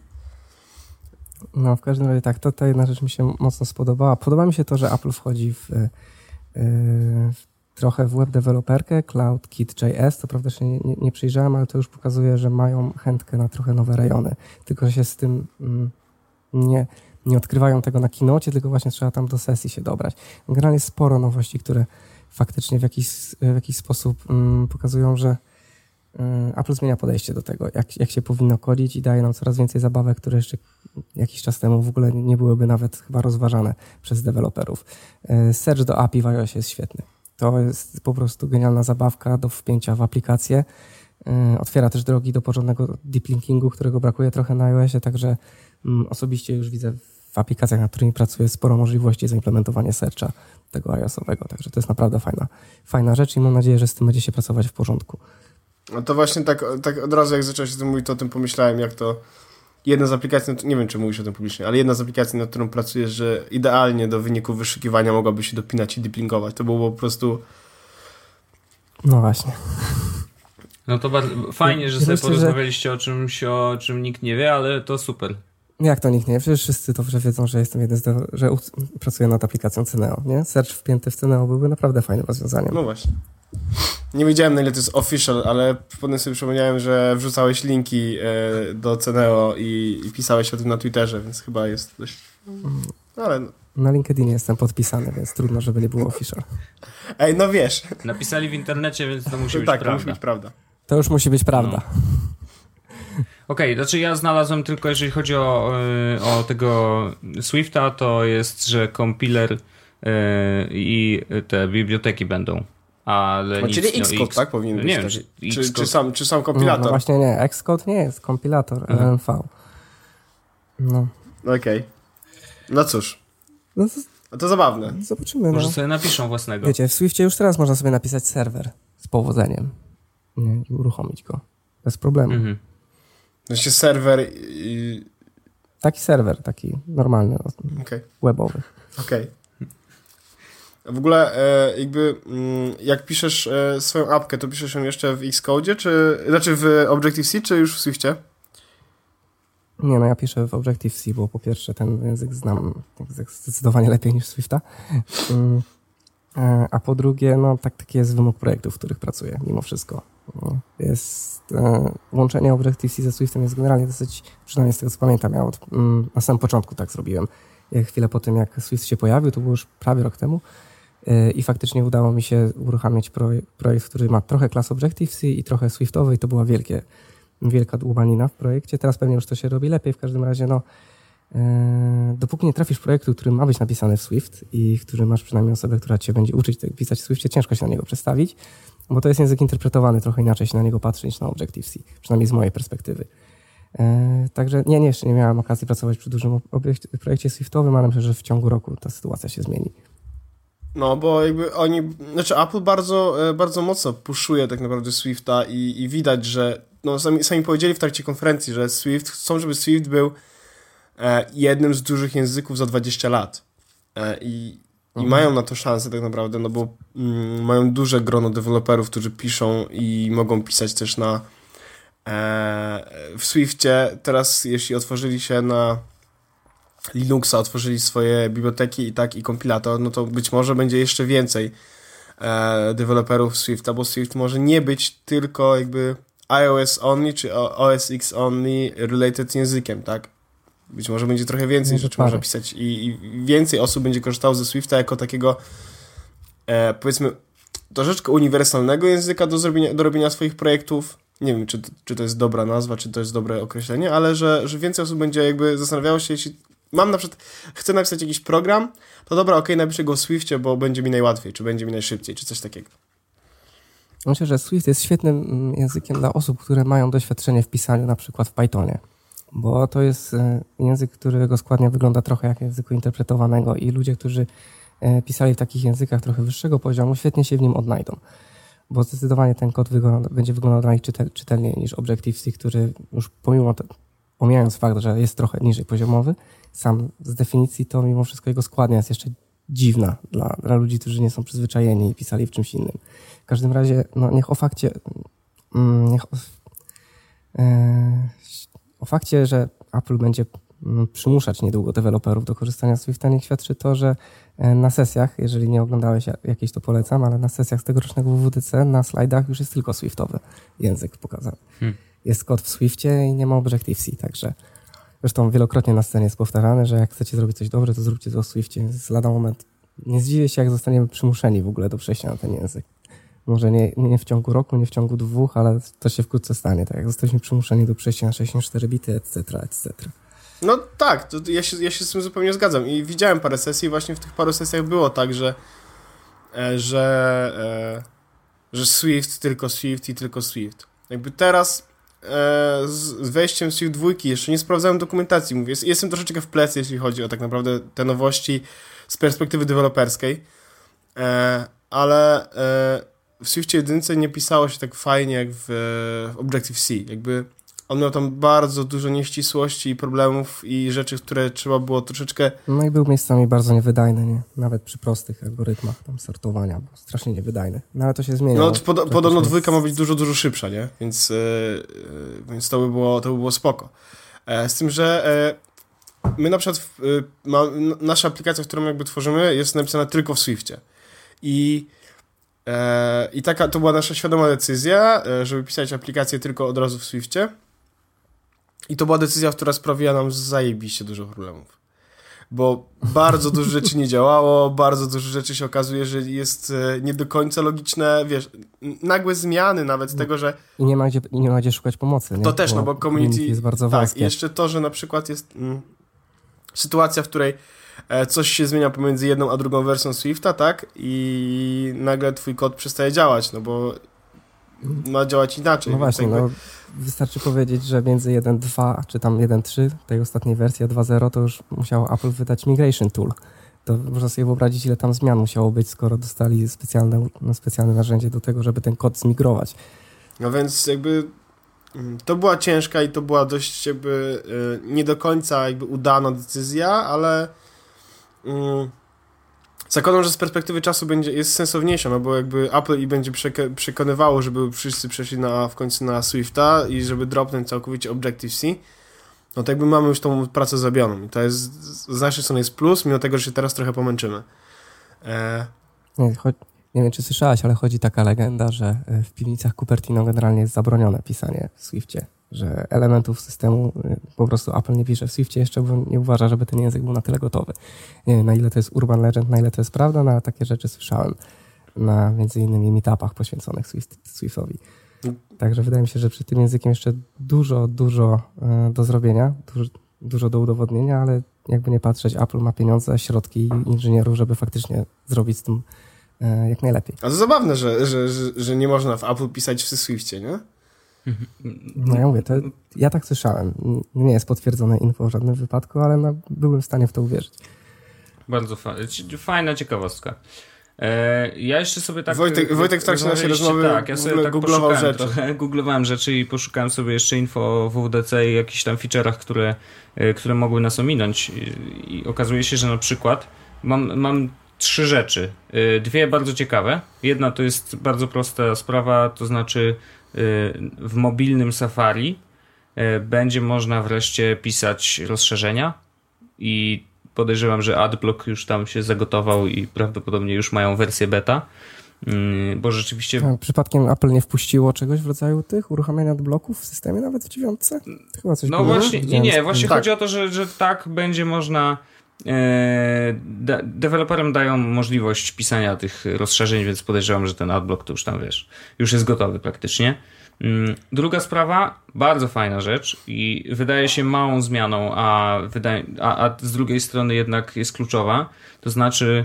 Speaker 3: No, w każdym razie tak, to ta jedna rzecz mi się mocno spodobała. Podoba mi się to, że Apple wchodzi w, w trochę w web deweloperkę, CloudKit.js, to prawda się nie, nie, nie, przyjrzałem, ale to już pokazuje, że mają chętkę na trochę nowe rejony, tylko się z tym mm, nie, nie odkrywają tego na kinocie, tylko właśnie trzeba tam do sesji się dobrać. Generalnie sporo nowości, które faktycznie w jakiś, w jakiś sposób mm, pokazują, że mm, Apple zmienia podejście do tego, jak, jak się powinno kodzić i daje nam coraz więcej zabawek, które jeszcze jakiś czas temu w ogóle nie byłyby nawet chyba rozważane przez deweloperów. E, search do API w iOS jest świetny. To jest po prostu genialna zabawka do wpięcia w aplikację. Y, otwiera też drogi do porządnego deep linkingu, którego brakuje trochę na iOSie, także mm, osobiście już widzę w aplikacjach, nad którymi pracuję, sporo możliwości zaimplementowania searcha tego iOS-owego, także to jest naprawdę fajna, fajna rzecz i mam nadzieję, że z tym będzie się pracować w porządku.
Speaker 1: No to właśnie tak, tak od razu jak zacząłeś o tym mówić, to o tym pomyślałem, jak to jedna z aplikacji, nie wiem czy mówisz o tym publicznie, ale jedna z aplikacji, nad którą pracujesz, że idealnie do wyników wyszukiwania mogłaby się dopinać i deplingować. To było po prostu
Speaker 3: No właśnie.
Speaker 2: No to bardzo, fajnie, że sobie porozmawialiście że... o czymś, o czym nikt nie wie, ale to super.
Speaker 3: Jak to nikt nie wie? Przecież wszyscy dobrze wiedzą, że jestem jeden z że pracuję nad aplikacją Ceneo, nie? Search wpięty w Ceneo byłby naprawdę fajnym rozwiązaniem.
Speaker 1: No właśnie. Nie wiedziałem na ile to jest official, ale potem sobie przypomniałem, że wrzucałeś linki e, do Ceneo i, i, pisałeś o tym na Twitterze, więc chyba jest dość... Ale... No.
Speaker 3: Na LinkedInie jestem podpisany, więc trudno, żeby nie było official.
Speaker 1: Ej, no wiesz.
Speaker 2: Napisali w internecie, więc to musi być
Speaker 1: tak,
Speaker 2: prawda.
Speaker 1: To musi być prawda.
Speaker 3: To już musi być prawda. No.
Speaker 2: Okej, okay, znaczy ja znalazłem tylko, jeżeli chodzi o, e, o tego Swifta, to jest, że kompiler yy, i te biblioteki będą. Ale
Speaker 1: no, czyli Xcode, no, X... tak? Powinien być. Nie wiem, czy, czy, sam, czy sam kompilator? No,
Speaker 3: no właśnie nie, Xcode nie jest kompilator mhm. LNV. No.
Speaker 1: Okej. Okay. No cóż. No to, no to zabawne.
Speaker 3: Zobaczymy.
Speaker 2: Może no. sobie napiszą własnego.
Speaker 3: Wiecie, w Swiftie już teraz można sobie napisać serwer z powodzeniem. Nie, i uruchomić go. Bez problemu. Mhm.
Speaker 1: Znaczy serwer i...
Speaker 3: Taki serwer, taki normalny, okay. webowy.
Speaker 1: Okej. Okay. W ogóle e, jakby mm, jak piszesz e, swoją apkę, to piszesz ją jeszcze w Xcode, czy znaczy w Objective-C, czy już w Swiftie?
Speaker 3: Nie, no ja piszę w Objective-C, bo po pierwsze ten język znam zdecydowanie lepiej niż Swifta. Mm, e, a po drugie, no tak, taki jest wymóg projektów, w których pracuję, mimo wszystko. No, jest, łączenie Objective-C ze Swiftem jest generalnie dosyć, przynajmniej z tego co pamiętam, ja od, mm, na samym początku tak zrobiłem. Chwilę po tym, jak Swift się pojawił, to było już prawie rok temu, i faktycznie udało mi się uruchamiać projekt, który ma trochę klas Objective-C i trochę Swiftowy i to była wielkie, wielka dłubanina w projekcie. Teraz pewnie już to się robi lepiej, w każdym razie no, e, dopóki nie trafisz projektu, który ma być napisany w Swift i który masz przynajmniej osobę, która cię będzie uczyć pisać w Swiftie, ciężko się na niego przestawić, bo to jest język interpretowany, trochę inaczej się na niego patrzy niż na Objective-C, przynajmniej z mojej perspektywy. E, także nie, nie, jeszcze nie miałem okazji pracować przy dużym projekcie Swiftowym, ale myślę, że w ciągu roku ta sytuacja się zmieni.
Speaker 1: No, bo jakby oni, znaczy Apple bardzo, e, bardzo mocno puszuje tak naprawdę Swifta i, i widać, że no sami, sami powiedzieli w trakcie konferencji, że Swift, chcą, żeby Swift był e, jednym z dużych języków za 20 lat. E, I, mhm. i mają na to szansę tak naprawdę, no bo mm, mają duże grono deweloperów, którzy piszą i mogą pisać też na e, w Swiftie. Teraz, jeśli otworzyli się na Linuxa, otworzyli swoje biblioteki i tak i kompilator, no to być może będzie jeszcze więcej e, deweloperów Swifta, bo Swift może nie być tylko jakby iOS only czy OS X only related językiem, tak? Być może będzie trochę więcej rzeczy można pisać i, i, więcej osób będzie korzystało ze Swifta jako takiego e, powiedzmy troszeczkę uniwersalnego języka do, zrobienia, do robienia swoich projektów. Nie wiem, czy, czy to jest dobra nazwa, czy to jest dobre określenie, ale że, że więcej osób będzie jakby zastanawiało się, jeśli mam na przykład, chcę napisać jakiś program, to dobra, ok, napiszę go w Swiftie, bo będzie mi najłatwiej, czy będzie mi najszybciej, czy coś takiego.
Speaker 3: Myślę, że Swift jest świetnym mm, językiem dla osób, które mają doświadczenie w pisaniu na przykład w Pythonie, bo to jest e, język, którego składnia wygląda trochę jak języku interpretowanego i ludzie, którzy e, pisali w takich językach trochę wyższego poziomu, świetnie się w nim odnajdą, bo zdecydowanie ten kod wygląda, będzie wyglądał dla nich czytel, czytelniej niż Objective-C, który już pomimo, pomijając fakt, że jest trochę niżej poziomowy, sam z definicji to mimo wszystko jego składnia jest jeszcze dziwna dla, dla ludzi, którzy nie są przyzwyczajeni i pisali w czymś innym. W każdym razie, no niech o fakcie, mm, niech o, e, o fakcie, że Apple będzie mm, przymuszać niedługo deweloperów do korzystania z Swifta, niech świadczy to, że e, na sesjach, jeżeli nie oglądałeś jakieś, to polecam, ale na sesjach z tegorocznego WWDC na slajdach już jest tylko Swiftowy język pokazany. Hmm. Jest kod w Swiftie i nie ma Objective-C, także Zresztą wielokrotnie na scenie jest powtarzane, że jak chcecie zrobić coś dobrze, to zróbcie to w Swiftie. Jest lada moment. Nie zdziwię się, jak zostaniemy przymuszeni w ogóle do przejścia na ten język. Może nie, nie w ciągu roku, nie w ciągu dwóch, ale to się wkrótce stanie. Tak jak zostaliśmy przymuszeni do przejścia na 64 bity, etc., etc.
Speaker 1: No tak, to ja, się, ja się z tym zupełnie zgadzam. I widziałem parę sesji, właśnie w tych paru sesjach było tak, że, e, że, e, że Swift, tylko Swift i tylko Swift. Jakby teraz z wejściem Swift 2 jeszcze nie sprawdzałem dokumentacji. Mówię, jestem troszeczkę w plecy, jeśli chodzi o tak naprawdę te nowości z perspektywy deweloperskiej, e, ale e, w Swiftie 1 nie pisało się tak fajnie jak w Objective-C. Jakby on miał tam bardzo dużo nieścisłości i problemów i rzeczy, które trzeba było troszeczkę...
Speaker 3: No i był miejscami bardzo niewydajny, nie? Nawet przy prostych algorytmach tam sortowania, bo strasznie niewydajny. No ale to się zmienia.
Speaker 1: No pod, podobno dwójka ma być dużo, dużo szybsza, nie? Więc, yy, yy, więc to, by było, to by było spoko. E, z tym, że e, my na przykład, w, ma, nasza aplikacja, którą jakby tworzymy, jest napisana tylko w Swiftie. I I taka to była nasza świadoma decyzja, żeby pisać aplikację tylko od razu w Swiftie. I to była decyzja, która sprawiła nam zajebiście dużo problemów. Bo bardzo dużo rzeczy nie działało, bardzo dużo rzeczy się okazuje, że jest e, nie do końca logiczne, wiesz, nagłe zmiany nawet tego, że...
Speaker 3: I nie ma gdzie, nie ma gdzie szukać pomocy, nie?
Speaker 1: To też, bo no bo community,
Speaker 3: jest bardzo
Speaker 1: tak,
Speaker 3: wąskie.
Speaker 1: Jeszcze to, że na przykład jest mm, sytuacja, w której E, coś się zmienia pomiędzy jedną a drugą wersją Swifta, tak? I nagle twój kod przestaje działać, no bo ma działać inaczej.
Speaker 3: No właśnie, jakby... no, wystarczy powiedzieć, że między 1.2 czy tam 1.3 tej ostatniej wersji 2.0 to już musiał Apple wydać Migration Tool. To można sobie wyobrazić, ile tam zmian musiało być, skoro dostali specjalne, no, specjalne narzędzie do tego, żeby ten kod zmigrować.
Speaker 1: No więc jakby mm, to była ciężka i to była dość jakby e, nie do końca jakby udana decyzja, ale Mm. Zakładam, że z perspektywy czasu będzie, jest sensowniejsza, no bo jakby Apple i będzie przekonywało, żeby wszyscy przeszli na, w końcu na Swifta i żeby dropnąć całkowicie Objective-C, no to jakby mamy już tą pracę zrobioną i to jest, z naszej strony jest plus, mimo tego, że się teraz trochę pomęczymy. E...
Speaker 3: Nie, choć, nie wiem, czy słyszałeś, ale chodzi taka legenda, że e, w piwnicach Cupertino generalnie jest zabronione pisanie w Swiftie że elementów systemu y, po prostu Apple nie pisze w Swiftie jeszcze, bo nie uważa, żeby ten język był na tyle gotowy. Nie wiem, na ile to jest urban legend, na ile to jest prawda, no ale takie rzeczy słyszałem na między innymi meetupach poświęconych Swift, Swiftowi. Także wydaje mi się, że przy tym językiem jeszcze dużo, dużo y, do zrobienia, dużo, dużo do udowodnienia, ale jakby nie patrzeć, Apple ma pieniądze, środki i inżynierów, żeby faktycznie zrobić z tym y, jak najlepiej.
Speaker 1: A to zabawne, że, że, że, że nie można w Apple pisać w Swiftie, nie?
Speaker 3: No ja mówię, to ja tak słyszałem. Nie jest potwierdzone info w żadnym wypadku, ale no, byłem w stanie w to uwierzyć.
Speaker 2: Bardzo fa fajna ciekawostka. E, ja jeszcze sobie tak.
Speaker 1: Wojtek, Wojtek w trakcie naszej rozmowy
Speaker 2: tak, ja sobie tak googlował rzeczy. Trochę, googlowałem rzeczy i poszukałem sobie jeszcze info o WDC i jakichś tam feature'ach, które, e, które mogły nas ominąć. I, I, okazuje się, że na przykład mam, mam trzy rzeczy. E, dwie bardzo ciekawe. Jedna to jest bardzo prosta sprawa, to znaczy w mobilnym Safari e, będzie można wreszcie pisać rozszerzenia i podejrzewam, że AdBlock już tam się zagotował i prawdopodobnie już mają wersję beta. Mm, bo rzeczywiście.
Speaker 3: Tak, przypadkiem Apple nie wpuściło czegoś w rodzaju tych uruchamiania adblocków w systemie, nawet w dziewiątce?
Speaker 2: Chyba coś No było, właśnie, nie, nie, właśnie tak. chodzi o to, że, że tak będzie można de deweloperom dają możliwość pisania tych rozszerzeń, więc podejrzewam, że ten adblock to już tam wiesz, już jest gotowy praktycznie. Mm, druga sprawa, bardzo fajna rzecz i wydaje się małą zmianą, a, wydaje, a, a z drugiej strony jednak jest kluczowa, to znaczy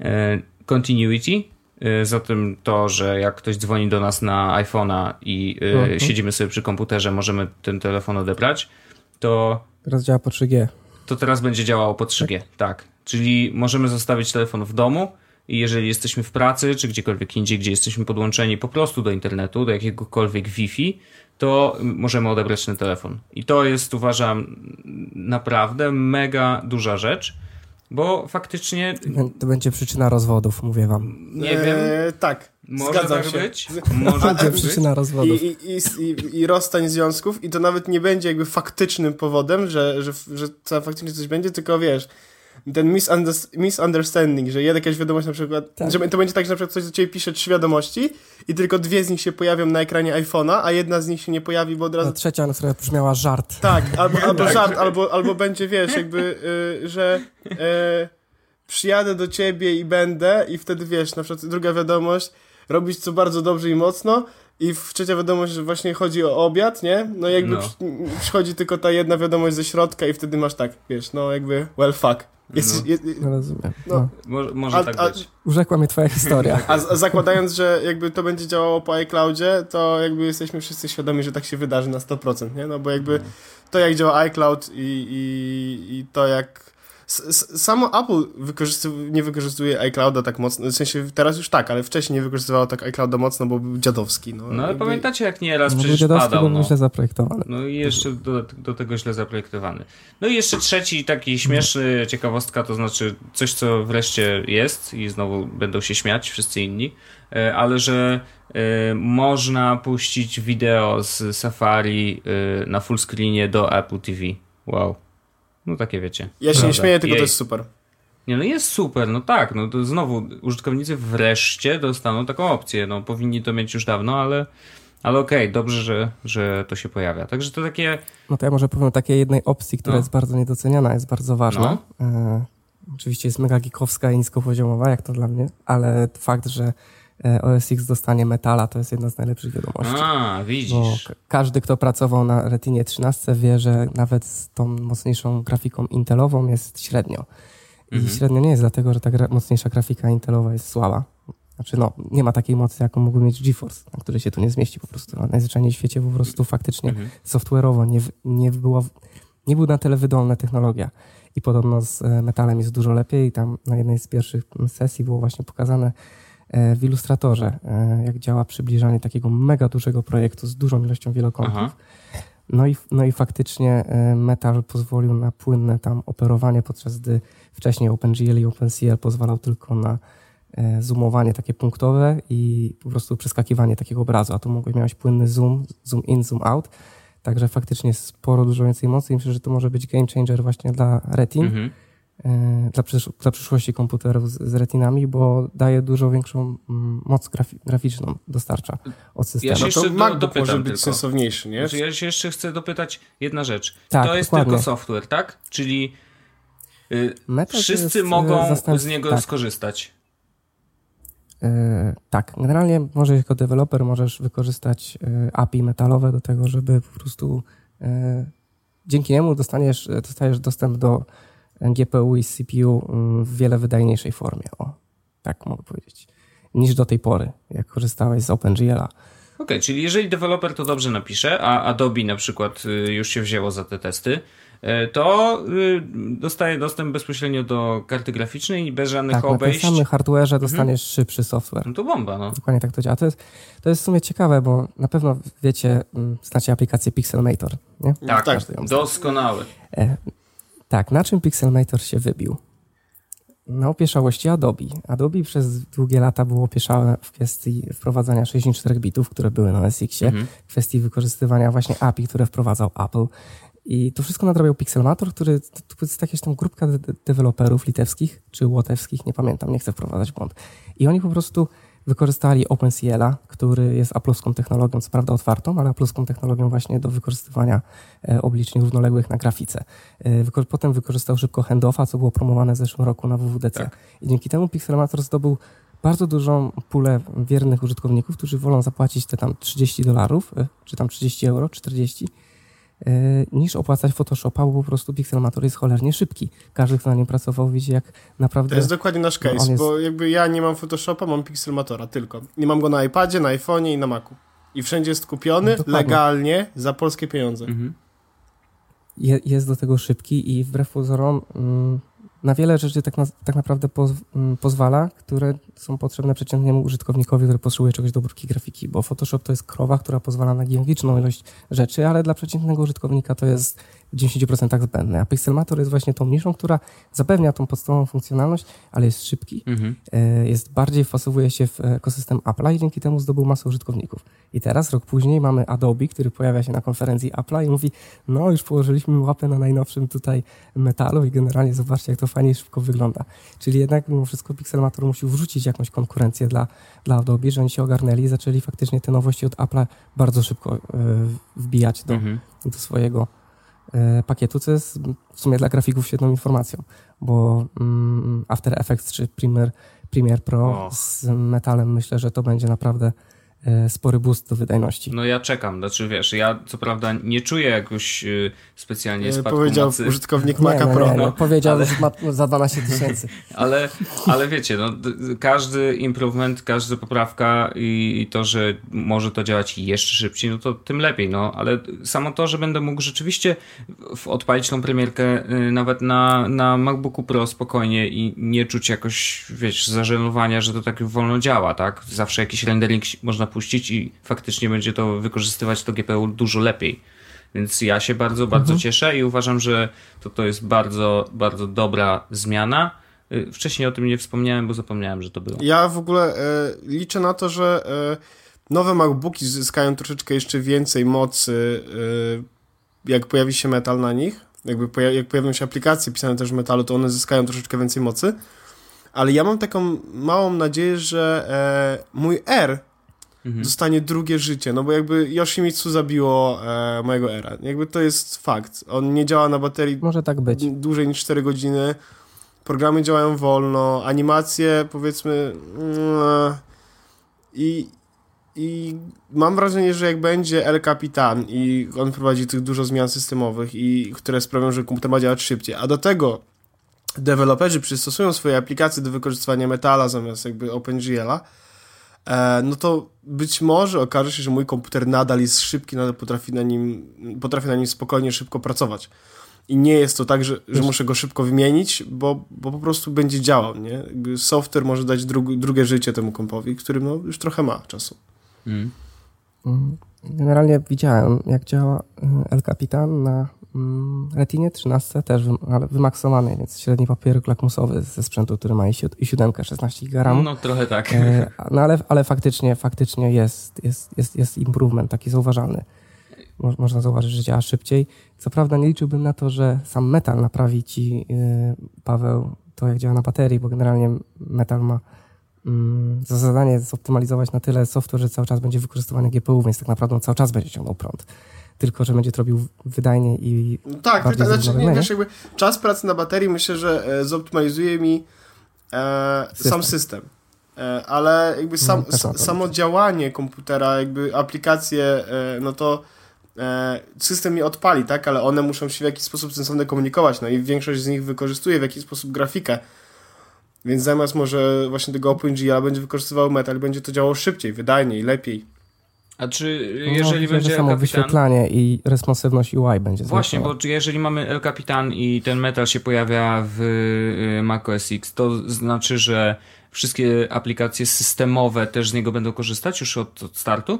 Speaker 2: e, continuity, e, zatem to, że jak ktoś dzwoni do nas na iPhone'a i e, mhm. siedzimy sobie przy komputerze, możemy ten telefon odebrać, to...
Speaker 3: Teraz działa po 3G
Speaker 2: to teraz będzie działało po 3G. Tak. Czyli możemy zostawić telefon w domu i jeżeli jesteśmy w pracy, czy gdziekolwiek indziej, gdzie jesteśmy podłączeni po prostu do internetu, do jakiegokolwiek Wi-Fi, to możemy odebrać ten telefon. I to jest, uważam, naprawdę mega duża rzecz bo faktycznie...
Speaker 3: To będzie przyczyna rozwodów, mówię wam.
Speaker 2: Nie eee, wiem.
Speaker 1: Tak,
Speaker 2: może Zgadzam tak się. być. Może
Speaker 3: tak być. przyczyna rozwodów.
Speaker 1: I, i, i, I rozstań związków i to nawet nie będzie jakby faktycznym powodem, że, że, że, że faktycznie coś będzie, tylko wiesz ten misunderstanding, że jakaś wiadomość na przykład, tak. że to będzie tak, że na przykład ktoś do ciebie pisze trzy wiadomości i tylko dwie z nich się pojawią na ekranie iPhone'a, a jedna z nich się nie pojawi, bo od razu... A
Speaker 3: trzecia, na która brzmiała żart.
Speaker 1: Tak, albo, albo tak. żart, albo, albo będzie, wiesz, jakby, y, że y, przyjadę do ciebie i będę i wtedy, wiesz, na przykład druga wiadomość, robisz co bardzo dobrze i mocno, i w trzecia wiadomość, że właśnie chodzi o obiad, nie? No jakby no. przychodzi tylko ta jedna wiadomość ze środka i wtedy masz tak, wiesz, no jakby, well fuck.
Speaker 3: Jest, no. jest, no rozumiem.
Speaker 2: No. no. Może, może a, tak a, być.
Speaker 3: Urzekła mnie twoja historia.
Speaker 1: A, a, zakładając, że jakby to będzie działało po iCloudzie, to jakby jesteśmy wszyscy świadomi, że tak się wydarzy na 100%, nie? No bo jakby to jak działa iCloud i, i, i to jak samo Apple wykorzystuje, nie wykorzystuje iClouda tak mocno, w sensie teraz już tak, ale wcześniej nie wykorzystywało tak iClouda mocno, bo był dziadowski. No,
Speaker 2: no ale jakby... pamiętacie jak nieraz
Speaker 3: no,
Speaker 2: przecież
Speaker 3: dziadowski
Speaker 2: padał.
Speaker 3: No. źle zaprojektowany.
Speaker 2: No i jeszcze do, do tego źle zaprojektowany. No i jeszcze trzeci taki śmieszny ciekawostka, to znaczy coś, co wreszcie jest i znowu będą się śmiać wszyscy inni, e, ale że y, można puścić wideo z Safari y, na full screenie do Apple TV. Wow. No takie wiecie.
Speaker 1: Ja się Prawda. nie śmieję, tylko Jej. to jest super.
Speaker 2: Nie, no jest super, no tak, no to znowu użytkownicy wreszcie dostaną taką opcję, no powinni to mieć już dawno, ale, ale okej, okay, dobrze, że, że to się pojawia. Także to takie...
Speaker 3: No to ja może powiem o takiej jednej opcji, która no. jest bardzo niedoceniana, jest bardzo ważna. No. E, oczywiście jest mega geekowska i niskopoziomowa, jak to dla mnie, ale fakt, że OS X dostanie metala, to jest jedna z najlepszych wiadomości.
Speaker 2: A, widzisz.
Speaker 3: Bo każdy, kto pracował na Retinie 13 wie, że nawet z tą mocniejszą grafiką Intelową jest średnio. I mhm. średnio nie jest dlatego, że ta gra mocniejsza grafika Intelowa jest słaba. Znaczy, no, nie ma takiej mocy, jaką mógłby mieć GeForce, na który się tu nie zmieści po prostu. A najzwyczajniej w świecie po prostu faktycznie mhm. software'owo nie, nie, było, nie był na tyle wydolna technologia. I podobno z e, metalem jest dużo lepiej. I tam na jednej z pierwszych sesji było właśnie pokazane, E, w Illustratorze, e, jak działa przybliżanie takiego mega dużego projektu z dużą ilością wielokątów. No i, no i faktycznie e, Metal pozwolił na płynne tam operowanie, podczas gdy wcześniej OpenGL i OpenCL pozwalał tylko na zoomowanie takie punktowe i po prostu przeskakiwanie takiego obrazu, a tu mogłeś miałeś płynny zoom, zoom in, zoom out, także faktycznie sporo dużo więcej mocy i myślę, że to może być game changer właśnie dla Retin. Mhm E, dla, przysz dla przyszłości komputerów z, z, retinami, bo daje dużo większą mm, moc grafi graficzną, dostarcza od systemu.
Speaker 1: Ja się jeszcze no to MacBook może być tylko. sensowniejszy, nie?
Speaker 2: Znaczy, ja się jeszcze chcę dopytać jedna rzecz. Tak, to jest dokładnie. tylko software, tak? Czyli y, wszyscy jest, mogą z niego tak. skorzystać.
Speaker 3: Yy, tak, generalnie możesz jako deweloper możesz wykorzystać yy, API metalowe do tego, żeby po prostu yy, dzięki niemu dostaniesz, dostajesz dostęp do GPU i CPU mm, w wiele wydajniejszej formie, o, tak mogę powiedzieć, niż do tej pory, jak korzystałeś z OpenGL-a. Okej,
Speaker 2: okay, czyli jeżeli deweloper to dobrze napisze, a Adobe na przykład y, już się wzięło za te testy, y, to y, dostaje dostęp bezpośrednio do karty graficznej i bez żadnych
Speaker 3: tak,
Speaker 2: obejść.
Speaker 3: Na tym samym hardware'ze mhm. dostaniesz mhm. szybszy software.
Speaker 2: No to bomba, no.
Speaker 3: Dokładnie tak to działa. To jest, to jest w sumie ciekawe, bo na pewno wiecie, mm, znacie aplikację Pixelmator, nie?
Speaker 2: Tak, tak doskonały.
Speaker 3: Tak, na czym Pixelmator się wybił? Na opieszałości Adobe. Adobe przez długie lata było opieszałe w kwestii wprowadzania 64 bitów, które były na SX-ie, mhm. w kwestii wykorzystywania właśnie API, które wprowadzał Apple. I to wszystko nadrabiał Pixelmator, który to jest jakaś tam grupka de deweloperów litewskich czy łotewskich, nie pamiętam, nie chcę wprowadzać błąd. I oni po prostu wykorzystali OpenCL-a, który jest aplowską technologią, co prawda otwartą, ale aplowską technologią właśnie do wykorzystywania e, obliczeń równoległych na grafice. E, potem wykorzystał szybko handoffa, co było promowane w zeszłym roku na WWDC. Tak. I dzięki temu Pixelmator zdobył bardzo dużą pulę wiernych użytkowników, którzy wolą zapłacić te tam 30 dolarów, e, czy tam 30 euro, 40 E, niż opłacać Photoshopa, bo po prostu Pixelmator jest cholernie szybki. Każdy, kto na nim pracował, widzi jak naprawdę...
Speaker 1: To jest dokładnie nasz case, no jest... bo jakby ja nie mam Photoshopa, mam Pixelmatora tylko. Nie mam go na iPadzie, na iPhone'ie i na Macu. I wszędzie jest kupiony no legalnie za polskie pieniądze. Mhm.
Speaker 3: Je, jest do tego szybki i wbrew pozorom... Mm, na wiele rzeczy tak, na, tak naprawdę poz, mm, pozwala, które są potrzebne przeciętnemu użytkownikowi, który potrzebuje czegoś do obróbki grafiki, bo Photoshop to jest krowa, która pozwala na giganticzną ilość rzeczy, ale dla przeciętnego użytkownika to jest w 90% zbędne. A Pixelmator jest właśnie tą niszą, która zapewnia tą podstawową funkcjonalność, ale jest szybki, mhm. E, jest bardziej wpasowuje się w ekosystem Apple'a i dzięki temu zdobył masę użytkowników. I teraz, rok później, mamy Adobe, który pojawia się na konferencji Apple'a i mówi, no już położyliśmy łapę na najnowszym tutaj metalu i generalnie zobaczcie, jak to fajnie szybko wygląda. Czyli jednak mimo wszystko Pixelmator musi wrzucić jakąś konkurencję dla, dla Adobe, że oni się ogarnęli i zaczęli faktycznie te nowości od Apple'a bardzo szybko y, wbijać do, mhm. do swojego pakietu, co jest w sumie dla grafików świetną informacją, bo mm, After Effects czy Premiere, Premiere Pro oh. z metalem myślę, że to będzie naprawdę E, spory boost do wydajności.
Speaker 2: No ja czekam, znaczy wiesz, ja co prawda nie czuję jakoś y, specjalnie spadku
Speaker 1: Powiedział
Speaker 2: mocy.
Speaker 1: użytkownik Maca nie, Pro. Nie,
Speaker 3: no, powiedział ale... ma za 12 tysięcy.
Speaker 2: ale, ale wiecie, no, każdy improvement, każda poprawka i, i, to, że może to działać jeszcze szybciej, no to tym lepiej, no, ale samo to, że będę mógł rzeczywiście odpalić tą premierkę y, nawet na, na MacBooku Pro spokojnie i nie czuć jakoś, wiesz, zażenowania, że to tak wolno działa, tak? Zawsze jakiś rendering można puścić i faktycznie będzie to wykorzystywać to GPU dużo lepiej. Więc ja się bardzo, bardzo mhm. cieszę i uważam, że to, to jest bardzo, bardzo dobra zmiana. Y, wcześniej o tym nie wspomniałem, bo zapomniałem, że to było.
Speaker 1: Ja w ogóle e, liczę na to, że e, nowe MacBooki zyskają troszeczkę jeszcze więcej mocy, e, jak pojawi się metal na nich. Jakby poja jak pojawią się aplikacje pisane też w metalu, to one zyskają troszeczkę więcej mocy. Ale ja mam taką małą nadzieję, że mój R mhm. dostanie drugie życie, no bo jakby Yoshimitsu zabiło e, mojego era. Jakby to jest fakt. On nie działa na baterii
Speaker 3: Może tak być.
Speaker 1: dłużej niż 4 godziny. Programy działają wolno, animacje powiedzmy mm, i, i mam wrażenie, że jak będzie El Capitan i on prowadzi tych dużo zmian systemowych i które sprawią, że komputer ma działać szybciej, a do tego deweloperzy przystosują swoje aplikacje do wykorzystywania metala zamiast jakby OpenGL-a, no to być może okaże się, że mój komputer nadal jest szybki, nadal potrafi na nim, potrafi na nim spokojnie, szybko pracować. I nie jest to tak, że, że muszę go szybko wymienić, bo, bo po prostu będzie działał, nie? Jakby software może dać dru drugie życie temu kompowi, którym no, już trochę ma czasu. Mm.
Speaker 3: Generalnie widziałem, jak działa y, El Capitan na Mm, Retinie 13 też ale wymaksowany, więc średni papierek lakmusowy ze sprzętu, który ma i 7, 16 GB
Speaker 2: No, trochę tak. E,
Speaker 3: no ale, ale faktycznie, faktycznie jest, jest, jest, jest improvement taki zauważalny. Mo, można zauważyć, że działa szybciej. Co prawda nie liczyłbym na to, że sam metal naprawi ci, yy, Paweł, to jak działa na baterii, bo generalnie metal ma yy, za zadanie zoptymalizować na tyle software, że cały czas będzie wykorzystywany GPU, więc tak naprawdę on cały czas będzie ciągnął prąd tylko że będzie to robił wydajnie i.
Speaker 1: Tak, tak, znaczy, nie, wiesz, jakby czas pracy na baterii myślę, że e, zoptymalizuje mi e, system. sam system. E, ale jakby sam, mhm, samo działanie komputera, jakby aplikacje, e, no to e, system mi odpali, tak, ale one muszą się w jakiś sposób sensownie komunikować, no i większość z nich wykorzystuje w jakiś sposób grafikę. Więc zamiast może właśnie tego OpenGL będzie wykorzystywał metal, będzie to działało szybciej, wydajniej, lepiej.
Speaker 2: A czy jeżeli no, będzie
Speaker 3: samo Capitan... wyświetlanie i responsywność UI będzie
Speaker 2: Właśnie, bo jeżeli mamy El Capitan i ten metal się pojawia w y, Mac OS X, to znaczy, że wszystkie aplikacje systemowe też z niego będą korzystać już od, od startu?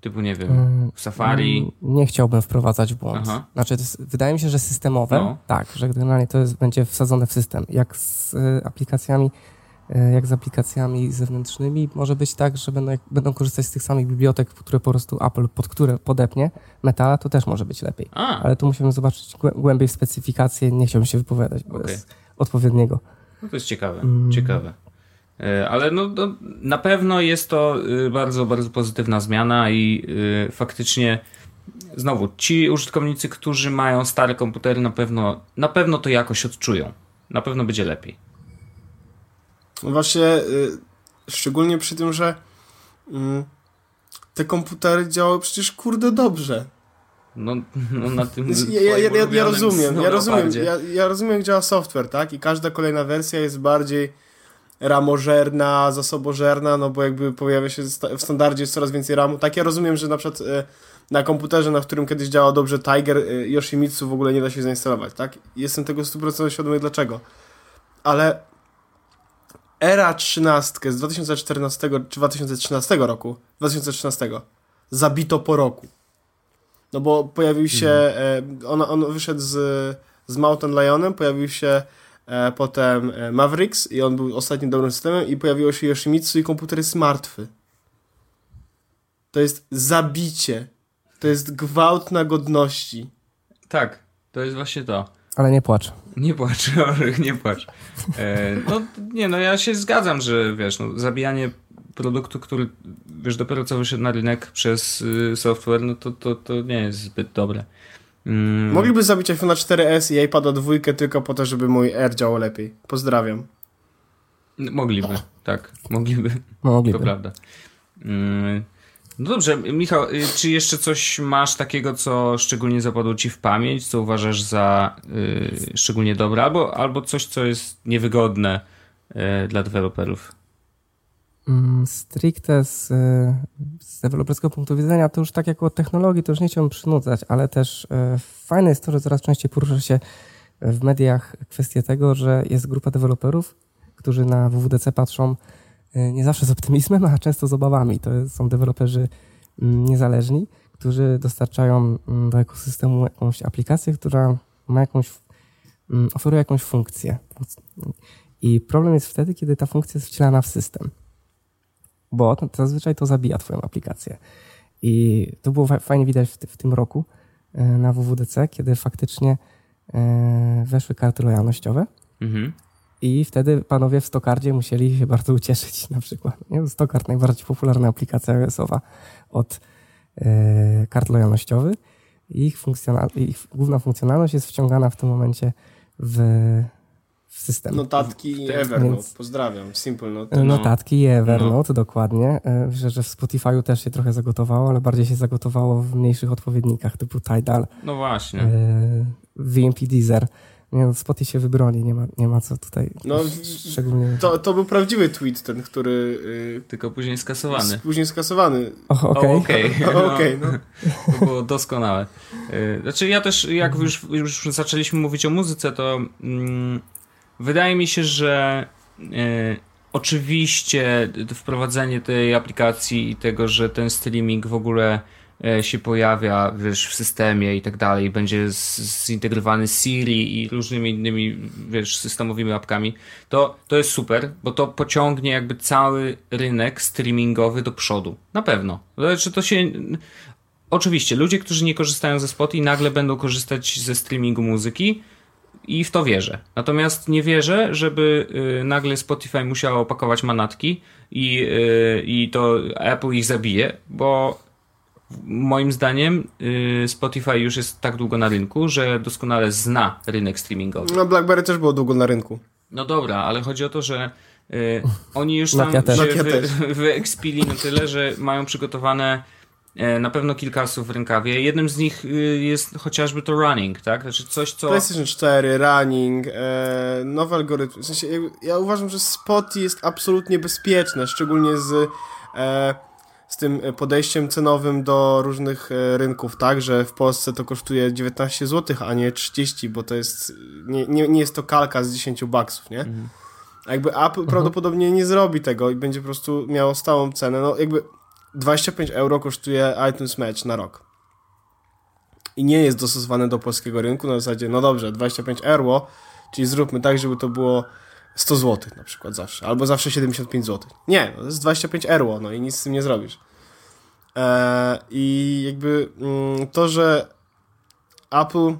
Speaker 2: Typu, nie wiem, mm, Safari. Mm,
Speaker 3: nie chciałbym wprowadzać w błąd. Aha. Znaczy, jest, wydaje mi się, że systemowe, no. tak, że generalnie to jest, będzie wsadzone w system. Jak z y, aplikacjami jak z aplikacjami zewnętrznymi. Może być tak, że będą, będą korzystać z tych samych bibliotek, które po prostu Apple, pod które podepnie Metala, to też może być lepiej. A. Ale tu musimy zobaczyć głębiej specyfikację. Nie chciałbym się wypowiadać, okay. jest odpowiedniego.
Speaker 2: No to jest ciekawe, mm. ciekawe. E, ale no, no, na pewno jest to y, bardzo, bardzo pozytywna zmiana i y, faktycznie znowu ci użytkownicy, którzy mają stare komputery, na pewno, na pewno to jakoś odczują. Na pewno będzie lepiej.
Speaker 1: No właśnie, y, szczególnie przy tym, że y, te komputery działały przecież kurde dobrze.
Speaker 2: No, no na tym
Speaker 1: ja, ja, ja, ja rozumiem, ja rozumiem, ja, ja rozumiem jak działa software, tak? I każda kolejna wersja jest bardziej ramożerna, zasobożerna, no bo jakby pojawia się w standardzie jest coraz więcej ramu. Tak, ja rozumiem, że na przykład y, na komputerze, na którym kiedyś działał dobrze Tiger, y, Yoshimitsu w ogóle nie da się zainstalować, tak? Jestem tego 100% świadomy dlaczego. Ale Era 13 z 2014 czy 2013 roku, 2013, zabito po roku. No bo pojawił się, mhm. e, on, on wyszedł z, z Mountain Lionem, pojawił się e, potem e, Mavericks i on był ostatnim dobrym systemem i pojawiło się Yoshimitsu i komputer jest martwy. To jest zabicie. To jest gwałt na godności.
Speaker 2: Tak, to jest właśnie to.
Speaker 3: Ale nie płacz.
Speaker 2: Nie płacz, nie płacz. E, no nie, no ja się zgadzam, że wiesz, no, zabijanie produktu, który wiesz, dopiero co wyszedł na rynek przez y, software, no to, to, to nie jest zbyt dobre.
Speaker 1: Mm. Mogliby zabić iPhone 4S i iPada 2 tylko po to, żeby mój Air działał lepiej. Pozdrawiam.
Speaker 2: Mogliby, tak, mogliby.
Speaker 3: mogliby.
Speaker 2: To prawda. Mm, no dobrze, Michał, y, czy jeszcze coś masz takiego, co szczególnie zapadło ci w pamięć, co uważasz za y, szczególnie dobre, albo, albo coś, co jest niewygodne y, dla deweloperów?
Speaker 3: Mm, stricte z, z deweloperskiego punktu widzenia, to już tak jak o technologii, to już nie chciałbym przynudzać, ale też e, fajne jest to, że coraz częściej porusza się w mediach kwestię tego, że jest grupa deweloperów, którzy na WWDC patrzą nie zawsze z optymizmem, a często z obawami. To są deweloperzy mm, niezależni, którzy dostarczają mm, do ekosystemu jakąś aplikację, która ma jakąś, oferuje jakąś funkcję. I problem jest wtedy, kiedy ta funkcja jest wcielana w system bo zazwyczaj to zabija Twoją aplikację. I to było fajnie widać w, w tym roku e, na WWDC, kiedy faktycznie e, weszły karty lojalnościowe. Mhm. I wtedy panowie w Stokardzie musieli się bardzo ucieszyć na przykład. Nie? Stokard, najbardziej popularna aplikacja iOS-owa od e, kart lojalnościowych. Ich, funkcjonal- ich główna funkcjonalność jest wciągana w tym momencie w w system.
Speaker 1: Notatki i Evernote, Więc... pozdrawiam, Simple Note.
Speaker 3: No. Notatki i Evernote, no. dokładnie. Myślę, że w Spotify'u też się trochę zagotowało, ale bardziej się zagotowało w mniejszych odpowiednikach typu Tidal.
Speaker 2: No właśnie.
Speaker 3: E, VMP Deezer. Nie, no, Spotify się wybroni, nie ma, nie ma co tutaj no, szczególnie...
Speaker 1: To, to był prawdziwy tweet ten, który...
Speaker 2: Yy, Tylko później skasowany.
Speaker 1: Później skasowany.
Speaker 3: Okej.
Speaker 2: Okay. Okej, okay. okay, no. To było doskonałe. Yy, znaczy ja też, jak już, już zaczęliśmy mówić o muzyce, to... Yy, Wydaje mi się, że e, oczywiście wprowadzenie tej aplikacji i tego, że ten streaming w ogóle się pojawia wiesz, w systemie i tak dalej, będzie zintegrowany z Siri i różnymi innymi wiesz, systemowymi apkami, to, to jest super, bo to pociągnie jakby cały rynek streamingowy do przodu. Na pewno. Znaczy to się... Oczywiście, ludzie, którzy nie korzystają ze Spotify nagle będą korzystać ze streamingu muzyki, i w to wierzę. Natomiast nie wierzę, żeby y, nagle Spotify musiało opakować manatki i, y, i to Apple ich zabije, bo moim zdaniem y, Spotify już jest tak długo na rynku, że doskonale zna rynek streamingowy.
Speaker 1: No BlackBerry też było długo na rynku.
Speaker 2: No dobra, ale chodzi o to, że oni już tam się wy, wyekspili na tyle, że mają przygotowane E, na pewno kilka osób w rękawie. Jednym z nich y, jest chociażby to running, tak? Znaczy coś, co...
Speaker 1: PlayStation 4, running, e, nowe algorytmy. W sensie, ja uważam, że Spotify jest absolutnie bezpieczne, szczególnie z, e, z tym podejściem cenowym do różnych e, rynków, tak? Że w Polsce to kosztuje 19 zł, a nie 30, bo to jest... Nie, nie, nie jest to kalka z 10 baksów, nie? Mhm. A jakby Apple mhm. prawdopodobnie nie zrobi tego i będzie po prostu miało stałą cenę. No jakby 25 euro kosztuje iTunes Match na rok. I nie jest dostosowane do polskiego rynku na zasadzie, no dobrze, 25 euro, czyli zróbmy tak, żeby to było 100 zł na przykład zawsze, albo zawsze 75 zł. Nie, no to jest 25 euro, no i nic z tym nie zrobisz. Eee, I jakby mm, to, że Apple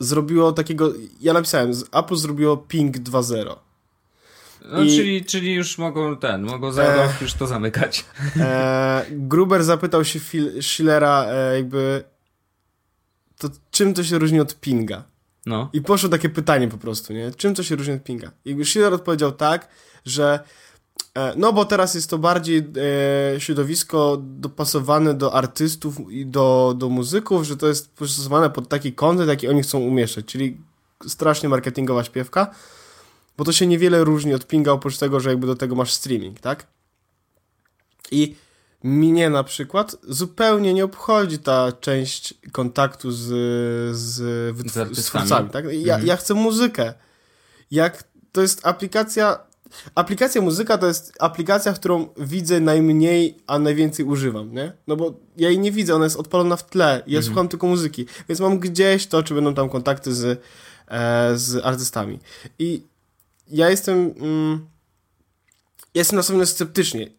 Speaker 1: zrobiło takiego, ja napisałem, Apple zrobiło Ping 2.0.
Speaker 2: No, I... czyli, czyli już mogą ten, mogą za e... już to zamykać.
Speaker 1: E... Gruber zapytał się Schillera e, jakby to czym to się różni od pinga? No. I poszło takie pytanie po prostu, nie? Czym to się różni od pinga? I Schiller odpowiedział tak, że e, no bo teraz jest to bardziej e, środowisko dopasowane do artystów i do, do muzyków, że to jest przystosowane pod taki kontent, jaki oni chcą umieszczać, czyli strasznie marketingowa śpiewka bo to się niewiele różni od pinga, oprócz tego, że jakby do tego masz streaming, tak? I mnie na przykład zupełnie nie obchodzi ta część kontaktu z, z, z, z twórcami, tak? Ja, mhm. ja chcę muzykę. Jak to jest aplikacja Aplikacja muzyka to jest aplikacja, którą widzę najmniej, a najwięcej używam, nie? No bo ja jej nie widzę, ona jest odpalona w tle, ja mhm. słucham tylko muzyki, więc mam gdzieś to, czy będą tam kontakty z, e, z artystami. I ja jestem... Mm, jestem nastawiony sceptycznie.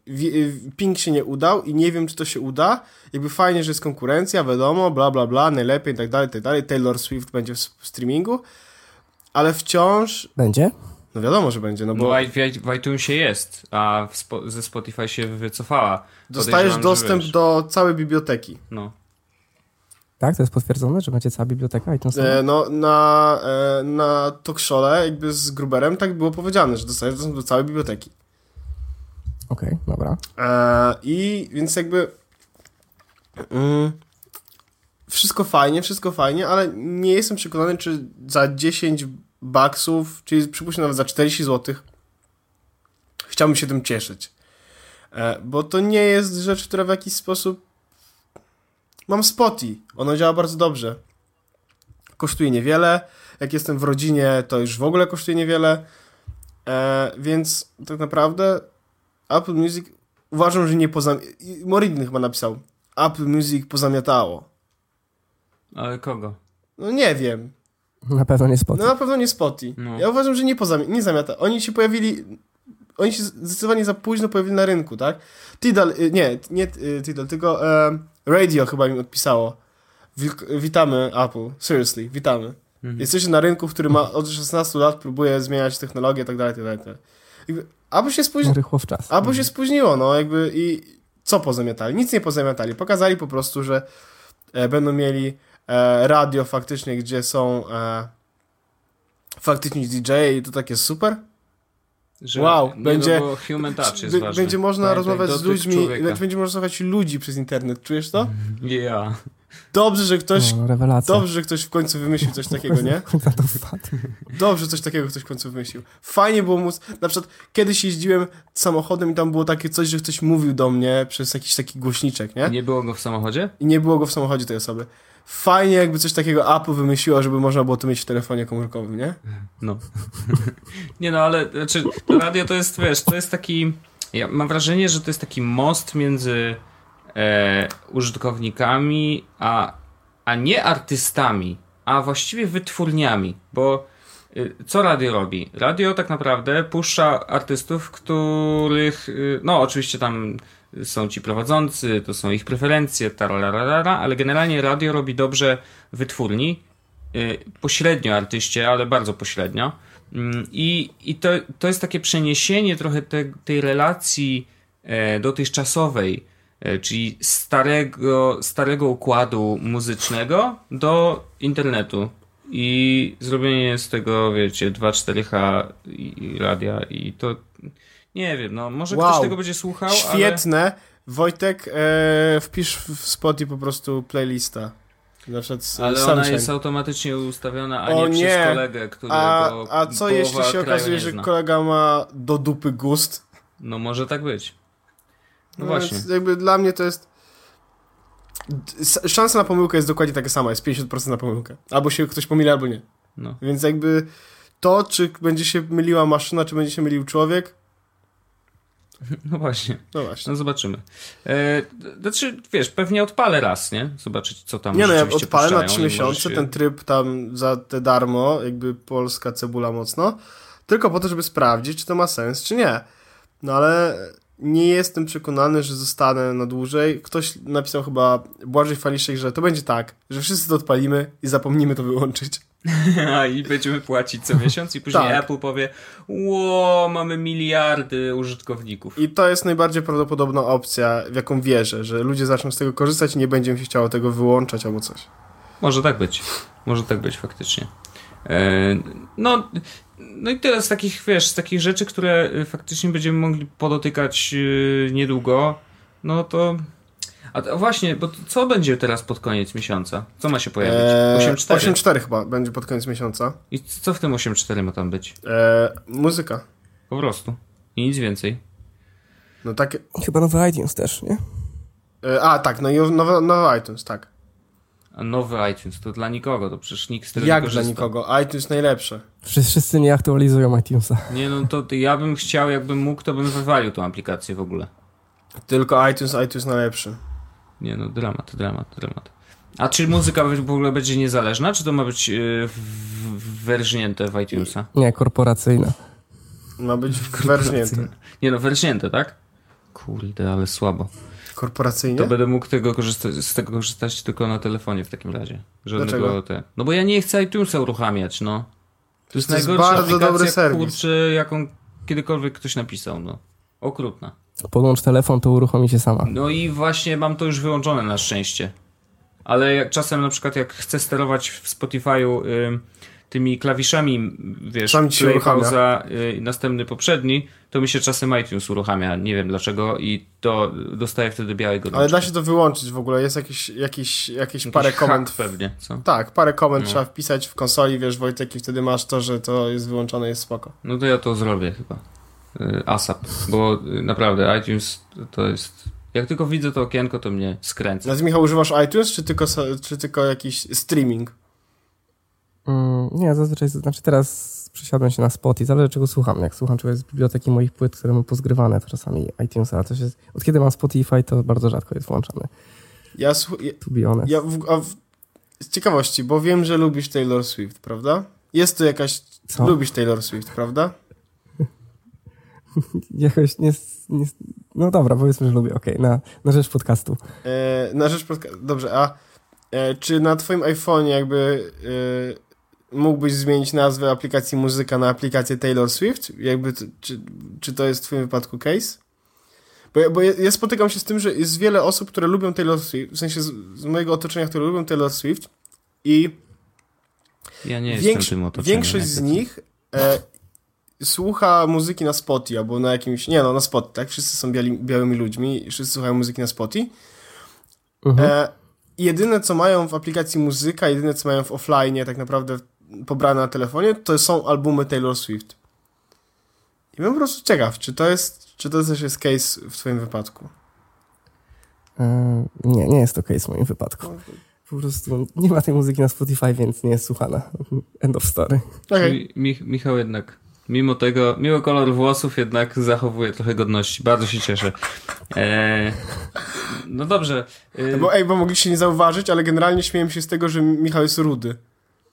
Speaker 1: Ping się nie udał i nie wiem, czy to się uda. Jakby fajnie, że jest konkurencja, wiadomo, bla, bla, bla, najlepiej i tak dalej, tak dalej. Taylor Swift będzie w streamingu, ale wciąż...
Speaker 3: Będzie?
Speaker 1: No wiadomo, że będzie, no bo...
Speaker 2: No, w, iTunesie jest, a spo, ze Spotify się wycofała.
Speaker 1: Dostajesz dostęp do całej biblioteki.
Speaker 2: No.
Speaker 3: Tak, to jest potwierdzone, że będzie cała biblioteka iTunes?
Speaker 1: E, no, na, e, na talkshole jakby z Gruberem tak było powiedziane, że dostajesz dostęp do całej biblioteki.
Speaker 3: Okej, okay, dobra.
Speaker 1: E, I więc jakby mm, wszystko fajnie, wszystko fajnie, ale nie jestem przekonany, czy za 10 baksów, czyli przypuśćmy nawet za 40 zł, chciałbym się tym cieszyć. E, bo to nie jest rzecz, która w jakiś sposób... Mam Spoty, ono działa bardzo dobrze. Kosztuje niewiele, jak jestem w rodzinie, to już w ogóle kosztuje niewiele, e, więc tak naprawdę Apple Music uważam, że nie pozam... Moridny chyba napisał. Apple Music pozamiatało.
Speaker 2: Ale kogo?
Speaker 1: No nie wiem.
Speaker 3: Na pewno nie Spotify.
Speaker 1: No na pewno nie Spotify. No. Ja uważam, że nie, pozami- nie zamiata. Oni się pojawili... Oni się zdecydowanie za późno pojawili na rynku, tak? Tidal, y, nie, nie y, Tidal, tylko e, Radio chyba mi odpisało. Witamy Apple, seriously, witamy. Mhm. Jesteście na rynku, który ma od 16 lat, próbuje zmieniać technologię, tak dalej, tak dalej. Tak jakby, albo się spóźniło.
Speaker 3: Rychło w czas.
Speaker 1: Albo się spóźniło, no jakby i co pozamiatali? Nic nie pozamiatali. Pokazali po prostu, że e, będą mieli e, radio faktycznie, gdzie są e, faktycznie DJ i to takie super.
Speaker 2: Że wow, będzie, human touch jest
Speaker 1: b, będzie można rozmawiać z ludźmi, człowieka. będzie można rozmawiać ludzi przez internet, czujesz to?
Speaker 2: Ja. Yeah.
Speaker 1: Dobrze, że ktoś. No, dobrze, że ktoś w końcu wymyślił coś takiego, nie? Dobrze, że coś takiego ktoś w końcu wymyślił. Fajnie było móc. Na przykład kiedyś jeździłem samochodem i tam było takie coś, że ktoś mówił do mnie przez jakiś taki głośniczek, nie?
Speaker 2: Nie było go w samochodzie?
Speaker 1: I nie było go w samochodzie tej osoby. Fajnie, jakby coś takiego Apple wymyśliło, żeby można było to mieć w telefonie komórkowym, nie?
Speaker 2: No. nie no, ale znaczy, radio to jest, wiesz, to jest taki. Ja mam wrażenie, że to jest taki most między e, użytkownikami, a, a nie artystami, a właściwie wytwórniami, bo y, co radio robi? Radio tak naprawdę puszcza artystów, których, y, no oczywiście tam są ci prowadzący, to są ich preferencje, tararara, ale generalnie radio robi dobrze wytwórni, y, pośrednio artyście, ale bardzo pośrednio. Mm, I, i to, to jest takie przeniesienie trochę te, tej relacji e, dotychczasowej, czyli starego, starego układu muzycznego do internetu i zrobienie z tego, wiecie, 2-4H i radia i to nie wiem, no może wow. ktoś tego będzie słuchał,
Speaker 1: Świetne. Ale... Wojtek, e, wpisz w Spotify po prostu playlista.
Speaker 2: Na przykład ale ona jest automatycznie ustawiona, a o, nie, nie, przez kolegę, którego
Speaker 1: A, a co jeśli się okazuje, że kolega ma do dupy gust?
Speaker 2: No może tak być. No, właśnie.
Speaker 1: Jakby dla mnie to jest szansa na pomyłkę jest dokładnie taka sama, jest 50% na pomyłkę. Albo się ktoś pomyli, albo nie. No. Więc jakby to, czy będzie się myliła maszyna, czy będzie się mylił człowiek,
Speaker 2: no właśnie.
Speaker 1: No właśnie.
Speaker 2: No zobaczymy. E, znaczy, wiesz, pewnie odpalę raz, nie? Zobaczyć, co tam
Speaker 1: Nie no, ja odpalę na 3 miesiące, się... ten tryb tam za te darmo, jakby polska cebula mocno, tylko po to, żeby sprawdzić, czy to ma sens, czy nie. No ale nie jestem przekonany, że zostanę na dłużej. Ktoś napisał chyba Błażej Faliszek, że to będzie tak, że wszyscy to odpalimy i zapomnimy to wyłączyć.
Speaker 2: I będziemy płacić co miesiąc i później tak. Apple powie ło, mamy miliardy użytkowników.
Speaker 1: I to jest najbardziej prawdopodobna opcja, w jaką wierzę, że ludzie zaczną z tego korzystać i nie będzie mi się chciało tego wyłączać albo coś.
Speaker 2: Może tak być. Może tak być faktycznie. E, no, no i tyle z takich, wiesz, z takich rzeczy, które y, faktycznie będziemy mogli podotykać yy, niedługo, no to... A to, właśnie, bo co będzie teraz pod koniec miesiąca? Co ma się pojawić?
Speaker 1: 8.4? Eee, 8.4 chyba będzie pod koniec miesiąca.
Speaker 2: I co w tym 8.4 ma tam być?
Speaker 1: Eee, muzyka.
Speaker 2: Po prostu. I nic więcej.
Speaker 1: No tak.
Speaker 3: Chyba nowy iTunes też, nie?
Speaker 1: Eee, a, tak, no i nowy, nowy iTunes, tak.
Speaker 2: A nowy iTunes to dla nikogo, to przecież nikt z
Speaker 1: tego Jak nie dla nikogo? iTunes najlepsze.
Speaker 3: Wszyscy nie aktualizują iTunesa.
Speaker 2: Nie no, to ja bym chciał, jakbym mógł, to bym wywalił tą aplikację w ogóle.
Speaker 1: Tylko iTunes, iTunes najlepszy.
Speaker 2: Nie no, dramat, dramat, dramat. A czy muzyka w ogóle będzie niezależna, czy to ma być yy, werżnięte w iTunesa?
Speaker 3: Nie, korporacyjna.
Speaker 1: Ma być werżnięte.
Speaker 2: Nie no, werżnięte, tak? Kurde, ale słabo
Speaker 1: korporacyjnie?
Speaker 2: To będę mógł tego korzystać, z tego korzystać tylko na telefonie w takim razie. Żadnego te. No bo ja nie chcę iTunesa uruchamiać, no. To jest, to jest bardzo dobry serwis. Kurczę, jaką kiedykolwiek ktoś napisał, no. Okrutna.
Speaker 3: Podłącz telefon, to uruchomi się sama.
Speaker 2: No i właśnie mam to już wyłączone na szczęście. Ale jak czasem na przykład jak chcę sterować w Spotify'u y, tymi klawiszami, wiesz,
Speaker 1: Sam ci
Speaker 2: play, pauza i następny poprzedni, to mi się czasem iTunes uruchamia, nie wiem dlaczego i to dostaję wtedy białego
Speaker 1: Ale da się to wyłączyć w ogóle, jest jakiś, jakiś, jakieś parę komend.
Speaker 2: pewnie, co?
Speaker 1: Tak, parę komend
Speaker 2: No.
Speaker 1: trzeba wpisać w konsoli, wiesz Wojtek, i wtedy masz to, że to jest wyłączone, jest spoko.
Speaker 2: No to ja to zrobię chyba. Y, ASAP, bo y, naprawdę iTunes to jest... Jak tylko widzę to okienko, to mnie skręca.
Speaker 1: Ty, Michał, używasz iTunes, czy tylko, czy tylko jakiś streaming?
Speaker 3: Mm, nie, zazwyczaj, znaczy teraz przesiadłem się na Spotify, zależy czego słucham. Jak słucham czegoś z biblioteki moich płyt, które mam pozgrywane, to czasami iTunesa, to się, od kiedy mam Spotify, to bardzo rzadko jest włączane,
Speaker 1: Ja, słu- ja,
Speaker 3: to be honest.
Speaker 1: ja w, z ciekawości, bo wiem, że lubisz Taylor Swift, prawda? Jest tu jakaś...
Speaker 3: Co?
Speaker 1: Lubisz Taylor Swift, prawda?
Speaker 3: Jakoś nie, nie... No dobra, powiedzmy, że lubię, okej, na, na rzecz podcastu.
Speaker 1: E, na rzecz podca- Dobrze, a e, czy na twoim iPhone'ie jakby e, mógłbyś zmienić nazwę aplikacji muzyka na aplikację Taylor Swift? Jakby, t- czy, czy to jest w twoim wypadku case? Bo, ja- bo ja, ja spotykam się z tym, że jest wiele osób, które lubią Taylor Swift, w sensie z, z mojego otoczenia, które lubią Taylor Swift i
Speaker 2: Ja nie
Speaker 1: większo-
Speaker 2: jestem tym otoczeniem.
Speaker 1: większość z nich e, słucha muzyki na Spotify albo na jakimś, nie no, na Spotify, tak? Wszyscy są biali, białymi ludźmi i wszyscy słuchają muzyki na Spotify.
Speaker 3: Mhm.
Speaker 1: E, jedyne, co mają w aplikacji muzyka, jedyne, co mają w offline, tak naprawdę pobrane na telefonie, to są albumy Taylor Swift. I byłem po prostu ciekaw, czy to jest, czy to też jest case w twoim wypadku.
Speaker 3: E, nie, nie jest to case w moim wypadku. Po prostu nie ma tej muzyki na Spotify, więc nie jest słuchana. End of story.
Speaker 2: Mich Michał jednak, mimo tego, mimo koloru włosów, jednak zachowuje trochę godności. Bardzo się cieszę. Eee, no dobrze. Eee,
Speaker 1: Bo ej, bo mogliście nie zauważyć, ale generalnie śmieję się z tego, że Michał jest rudy.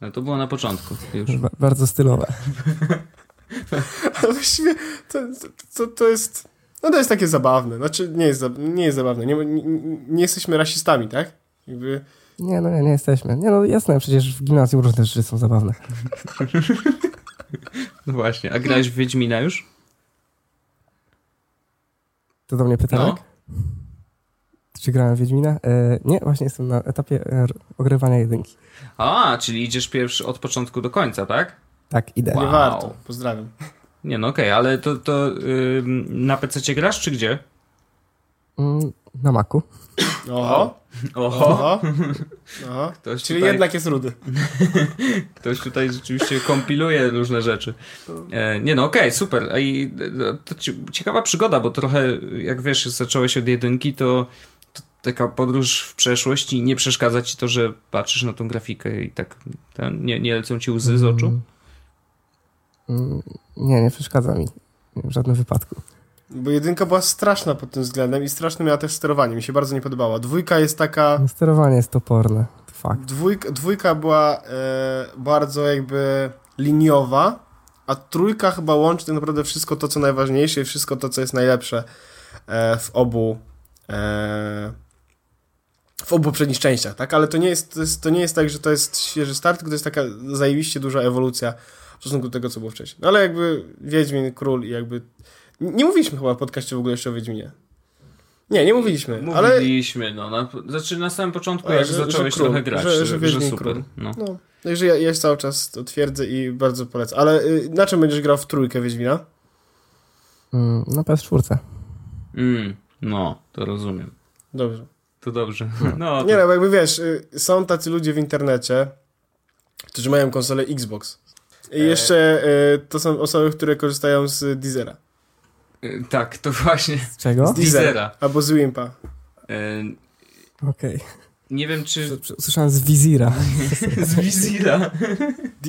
Speaker 2: No to było na początku już.
Speaker 3: Ba- bardzo stylowe.
Speaker 1: Ale właściwie to, to, to jest. No to jest takie zabawne. Znaczy, nie jest, nie jest zabawne. Nie, nie, nie jesteśmy rasistami, tak? Jakby.
Speaker 3: Nie, no nie, nie jesteśmy. Nie, no jasne, przecież w gimnazjum różne rzeczy są zabawne.
Speaker 2: No właśnie. A grałeś w Wiedźmina już?
Speaker 3: To do mnie pytanie?
Speaker 2: No.
Speaker 3: Czy grałem w Wiedźmina? E, nie, właśnie jestem na etapie e, ogrywania jedynki.
Speaker 2: A, czyli idziesz pierwszy od początku do końca, tak?
Speaker 3: Tak, idę.
Speaker 1: Nie
Speaker 2: Wow.
Speaker 1: warto. Pozdrawiam.
Speaker 2: Nie, no okej, ale to, to na PC grasz, czy gdzie?
Speaker 3: Mm, na Macu.
Speaker 1: Oho.
Speaker 2: Oho.
Speaker 1: Oho. Oho.
Speaker 2: Ktoś
Speaker 1: Czyli
Speaker 2: tutaj,
Speaker 1: jednak jest rudy.
Speaker 2: ktoś tutaj rzeczywiście kompiluje różne rzeczy. E, nie no, okej, super. A i, e, to ci- ciekawa przygoda, bo trochę, jak wiesz, zacząłeś od jedynki, to, to taka podróż w przeszłość i nie przeszkadza ci to, że patrzysz na tą grafikę i tak ten, nie, nie lecą ci łzy z oczu?
Speaker 3: Mm, nie, nie przeszkadza mi. W żadnym wypadku.
Speaker 1: Bo jedynka była straszna pod tym względem i straszne miała też sterowanie. Mi się bardzo nie podobała. Dwójka jest taka.
Speaker 3: No, sterowanie jest toporne. To fakt.
Speaker 1: Dwójka, dwójka była e, bardzo jakby liniowa, a trójka chyba łączy tak naprawdę wszystko to, co najważniejsze i wszystko to, co jest najlepsze e, w obu e, w obu poprzednich częściach, tak? Ale to nie jest, to, jest, to nie jest tak, że to jest świeży start, tylko to jest taka zajebiście duża ewolucja w stosunku do tego, co było wcześniej. No ale jakby Wiedźmin, Król i jakby... Nie mówiliśmy chyba w podcaście w ogóle jeszcze o Wiedźminie. Nie, nie mówiliśmy, ale...
Speaker 2: Mówiliśmy, no. Na, znaczy na samym początku,
Speaker 1: A,
Speaker 2: jak
Speaker 1: że- że
Speaker 2: zacząłeś
Speaker 1: król,
Speaker 2: trochę grać,
Speaker 1: że-
Speaker 2: że,
Speaker 1: że
Speaker 2: że,
Speaker 1: Wiedźmin
Speaker 2: super.
Speaker 1: król.
Speaker 2: No.
Speaker 1: No, także ja, ja cały czas to twierdzę i bardzo polecam. Ale y, na czym będziesz grał w trójkę Wiedźmina?
Speaker 3: Mm, na PS4.
Speaker 2: Mm, no, to rozumiem.
Speaker 1: Dobrze.
Speaker 2: To dobrze. No, to,
Speaker 1: Nie no, bo jakby wiesz, y, są tacy ludzie w internecie, którzy mają konsolę Xbox. I jeszcze y, to są osoby, które korzystają z Deezera.
Speaker 2: y, tak, to właśnie.
Speaker 3: Z czego?
Speaker 2: Z Deezera.
Speaker 1: Albo z Wimpa.
Speaker 2: Y,
Speaker 3: Okej.
Speaker 2: Nie wiem, czy
Speaker 3: Usłyszałem z Wizira.
Speaker 2: z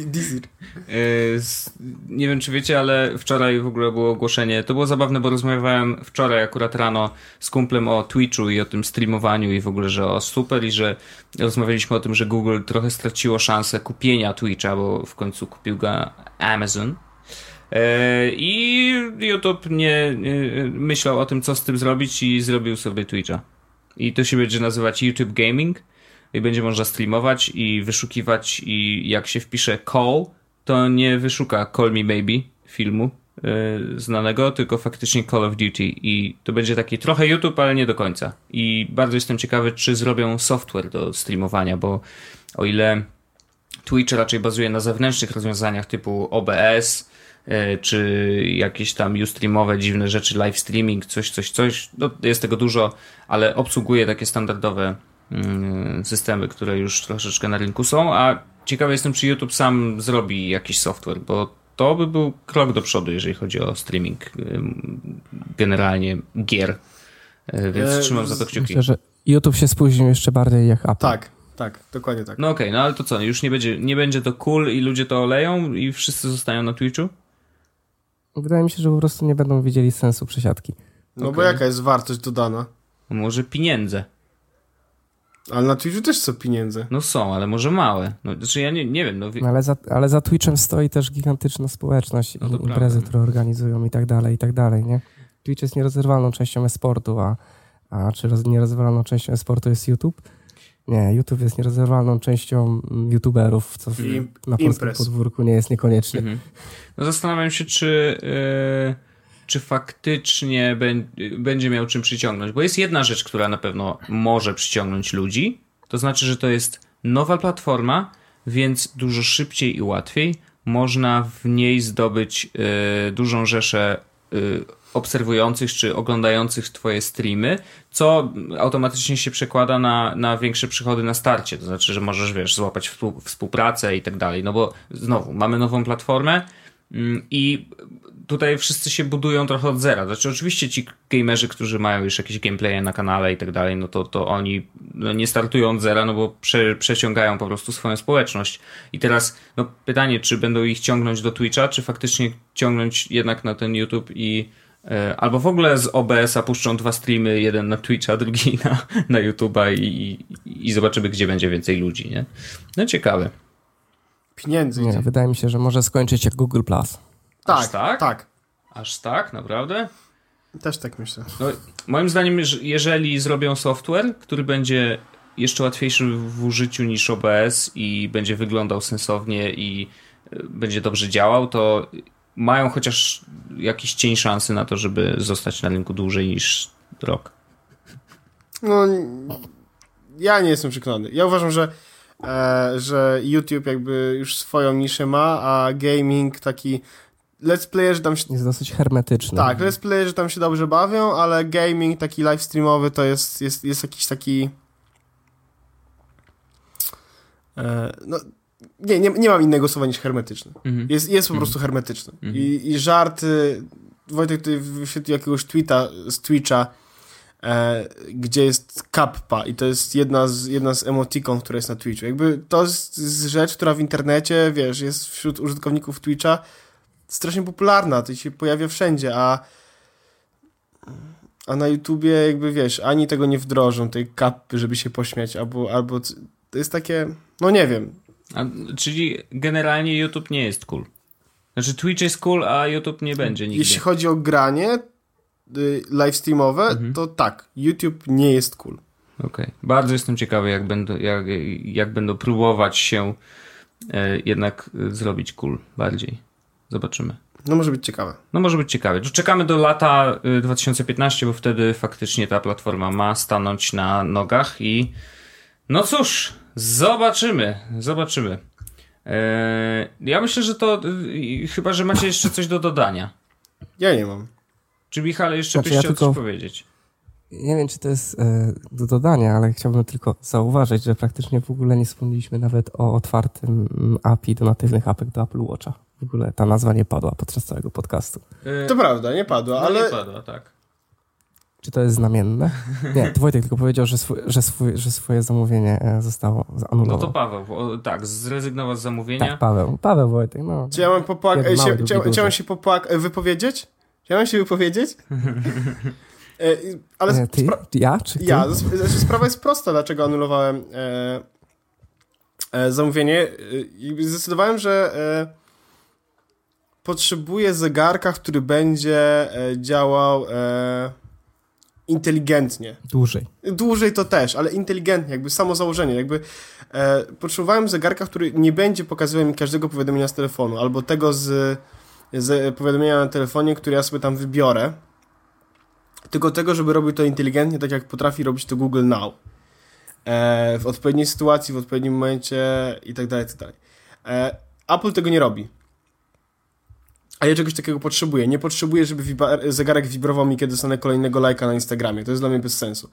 Speaker 1: Deezer.
Speaker 2: Y, z- Nie wiem, czy wiecie, ale wczoraj w ogóle było ogłoszenie. To było zabawne, bo rozmawiałem wczoraj akurat rano z kumplem o Twitchu i o tym streamowaniu i w ogóle, że o super i że rozmawialiśmy o tym, że Google trochę straciło szansę kupienia Twitcha, bo w końcu kupił go Amazon. E, I YouTube nie, nie myślał o tym, co z tym zrobić i zrobił sobie Twitcha. I to się będzie nazywać YouTube Gaming. I będzie można streamować i wyszukiwać. I jak się wpisze call, to nie wyszuka Call Me Baby filmu yy, znanego, tylko faktycznie Call of Duty. I to będzie taki trochę YouTube, ale nie do końca. I bardzo jestem ciekawy, czy zrobią software do streamowania, bo o ile Twitch raczej bazuje na zewnętrznych rozwiązaniach typu OBS, czy jakieś tam ustreamowe dziwne rzeczy, live streaming, coś, coś, coś. No, jest tego dużo, ale obsługuje takie standardowe mm, systemy, które już troszeczkę na rynku są, a ciekawy jestem, czy YouTube sam zrobi jakiś software, bo to by był krok do przodu, jeżeli chodzi o streaming generalnie gier. E, więc e, trzymam za to kciuki.
Speaker 3: Myślę, że YouTube się spóźnił jeszcze bardziej jak Apple.
Speaker 1: Tak, tak, dokładnie tak.
Speaker 2: No okej, okay, no ale to co, już nie będzie, nie będzie to cool i ludzie to oleją i wszyscy zostają na Twitchu?
Speaker 3: Wydaje mi się, że po prostu nie będą widzieli sensu przesiadki.
Speaker 1: No okay. bo jaka jest wartość dodana?
Speaker 2: Może pieniądze.
Speaker 1: Ale na Twitchu też są pieniądze.
Speaker 2: No są, ale może małe. No, znaczy ja nie, nie wiem. No...
Speaker 3: no ale, za, ale za Twitchem stoi też gigantyczna społeczność, no imprezy, prawda. które organizują i tak dalej, i tak dalej, nie? Twitch jest nierozerwalną częścią e-sportu, a, a czy nierozerwalną częścią e-sportu jest YouTube? Nie, YouTube jest nierozerwalną częścią youtuberów, co w, na polskim podwórku nie jest niekoniecznie. Mhm.
Speaker 2: No zastanawiam się, czy... Yy czy faktycznie będzie miał czym przyciągnąć. Bo jest jedna rzecz, która na pewno może przyciągnąć ludzi. To znaczy, że to jest nowa platforma, więc dużo szybciej i łatwiej można w niej zdobyć y, dużą rzeszę y, obserwujących czy oglądających Twoje streamy, co automatycznie się przekłada na, na większe przychody na starcie. To znaczy, że możesz, wiesz, złapać współpracę i tak dalej. No bo znowu, mamy nową platformę mm, i tutaj wszyscy się budują trochę od zera. Znaczy, oczywiście ci gamerzy, którzy mają już jakieś gameplaye na kanale i tak dalej, no to, to oni no, nie startują od zera, no bo prze, przeciągają po prostu swoją społeczność. I teraz, no pytanie, czy będą ich ciągnąć do Twitcha, czy faktycznie ciągnąć jednak na ten YouTube i albo w ogóle z OBS-a puszczą dwa streamy, jeden na Twitcha, drugi na, na YouTube'a i, i, i zobaczymy, gdzie będzie więcej ludzi, nie? No ciekawe.
Speaker 1: Pieniędzy.
Speaker 3: Nie, wydaje mi się, że może skończyć jak Google Plus.
Speaker 1: Tak, Aż tak, tak.
Speaker 2: Aż tak, naprawdę?
Speaker 1: Też tak myślę.
Speaker 2: No, moim zdaniem, jeżeli zrobią software, który będzie jeszcze łatwiejszy w użyciu niż OBS i będzie wyglądał sensownie i e, będzie dobrze działał, to mają chociaż jakiś cień szansy na to, żeby zostać na rynku dłużej niż rok.
Speaker 1: No, ja nie jestem przekonany. Ja uważam, że, e, że YouTube jakby już swoją niszę ma, a gaming taki let's playerzy tam się...
Speaker 3: Jest dosyć hermetyczny.
Speaker 1: Tak, let's playerzy tam się dobrze bawią, ale gaming taki live streamowy to jest, jest, jest jakiś taki... E, no, nie, nie, nie mam innego słowa niż hermetyczny. Mhm. Jest, jest po mhm. prostu hermetyczny. Mhm. I, I żarty... Wojtek tutaj wyświetlił jakiegoś tweeta z Twitcha, e, gdzie jest kappa i to jest jedna z, jedna z emotikon, która jest na Twitchu. Jakby to jest rzecz, która w internecie, wiesz, jest wśród użytkowników Twitcha strasznie popularna, to się pojawia wszędzie, a a na YouTubie jakby wiesz, ani tego nie wdrożą, tej kapy, żeby się pośmiać, albo, albo to jest takie, no nie wiem.
Speaker 2: A, czyli generalnie YouTube nie jest cool. Znaczy Twitch jest cool, a YouTube nie będzie nigdy.
Speaker 1: Jeśli chodzi o granie y, live streamowe, mhm. to tak, YouTube nie jest cool.
Speaker 2: Okej. Okay. Bardzo jestem ciekawy, jak będą, jak, jak będą próbować się e, jednak zrobić cool bardziej. Zobaczymy.
Speaker 1: No może być ciekawe.
Speaker 2: No może być ciekawe. Czekamy do lata 2015, y, bo wtedy faktycznie ta platforma ma stanąć na nogach i no cóż, zobaczymy, zobaczymy. Eee, ja myślę, że to y, chyba, że macie jeszcze coś do dodania.
Speaker 1: Ja nie mam.
Speaker 2: Czy Michale jeszcze znaczy, byś ja chciał tylko... coś powiedzieć?
Speaker 3: Nie wiem, czy to jest e, do dodania, ale chciałbym tylko zauważyć, że praktycznie w ogóle nie wspomnieliśmy nawet o otwartym API do natywnych apek do Apple Watcha. W ogóle ta nazwa nie padła podczas całego podcastu.
Speaker 1: To prawda, nie padła, no ale...
Speaker 2: nie padła, tak.
Speaker 3: Czy to jest znamienne? Nie, to Wojtek tylko powiedział, że, swój, że, swój, że swoje zamówienie e, zostało zanulowane.
Speaker 2: No to Paweł, o, tak, zrezygnował z zamówienia.
Speaker 3: Tak, Paweł, Paweł Wojtek, no.
Speaker 1: Czy ja mam popłakać, chciałem się popłak- wypowiedzieć? Chciałem się wypowiedzieć?
Speaker 3: E, ale ty? Ja? Czy ty?
Speaker 1: Ja. Znaczy, sprawa jest prosta, dlaczego anulowałem e, e, zamówienie. E, zdecydowałem, że e, potrzebuję zegarka, który będzie e, działał inteligentnie.
Speaker 3: Dłużej.
Speaker 1: Dłużej to też, ale inteligentnie, jakby samo założenie. Jakby potrzebowałem zegarka, który nie będzie pokazywał mi każdego powiadomienia z telefonu, albo tego z, z powiadomienia na telefonie, które ja sobie tam wybiorę tylko tego, żeby robił to inteligentnie, tak jak potrafi robić to Google Now. e, w odpowiedniej sytuacji, w odpowiednim momencie i tak dalej, i tak dalej. E, Apple tego nie robi. A ja czegoś takiego potrzebuję. Nie potrzebuję, żeby zegarek wibrował mi, kiedy dostanę kolejnego lajka na Instagramie. To jest dla mnie bez sensu.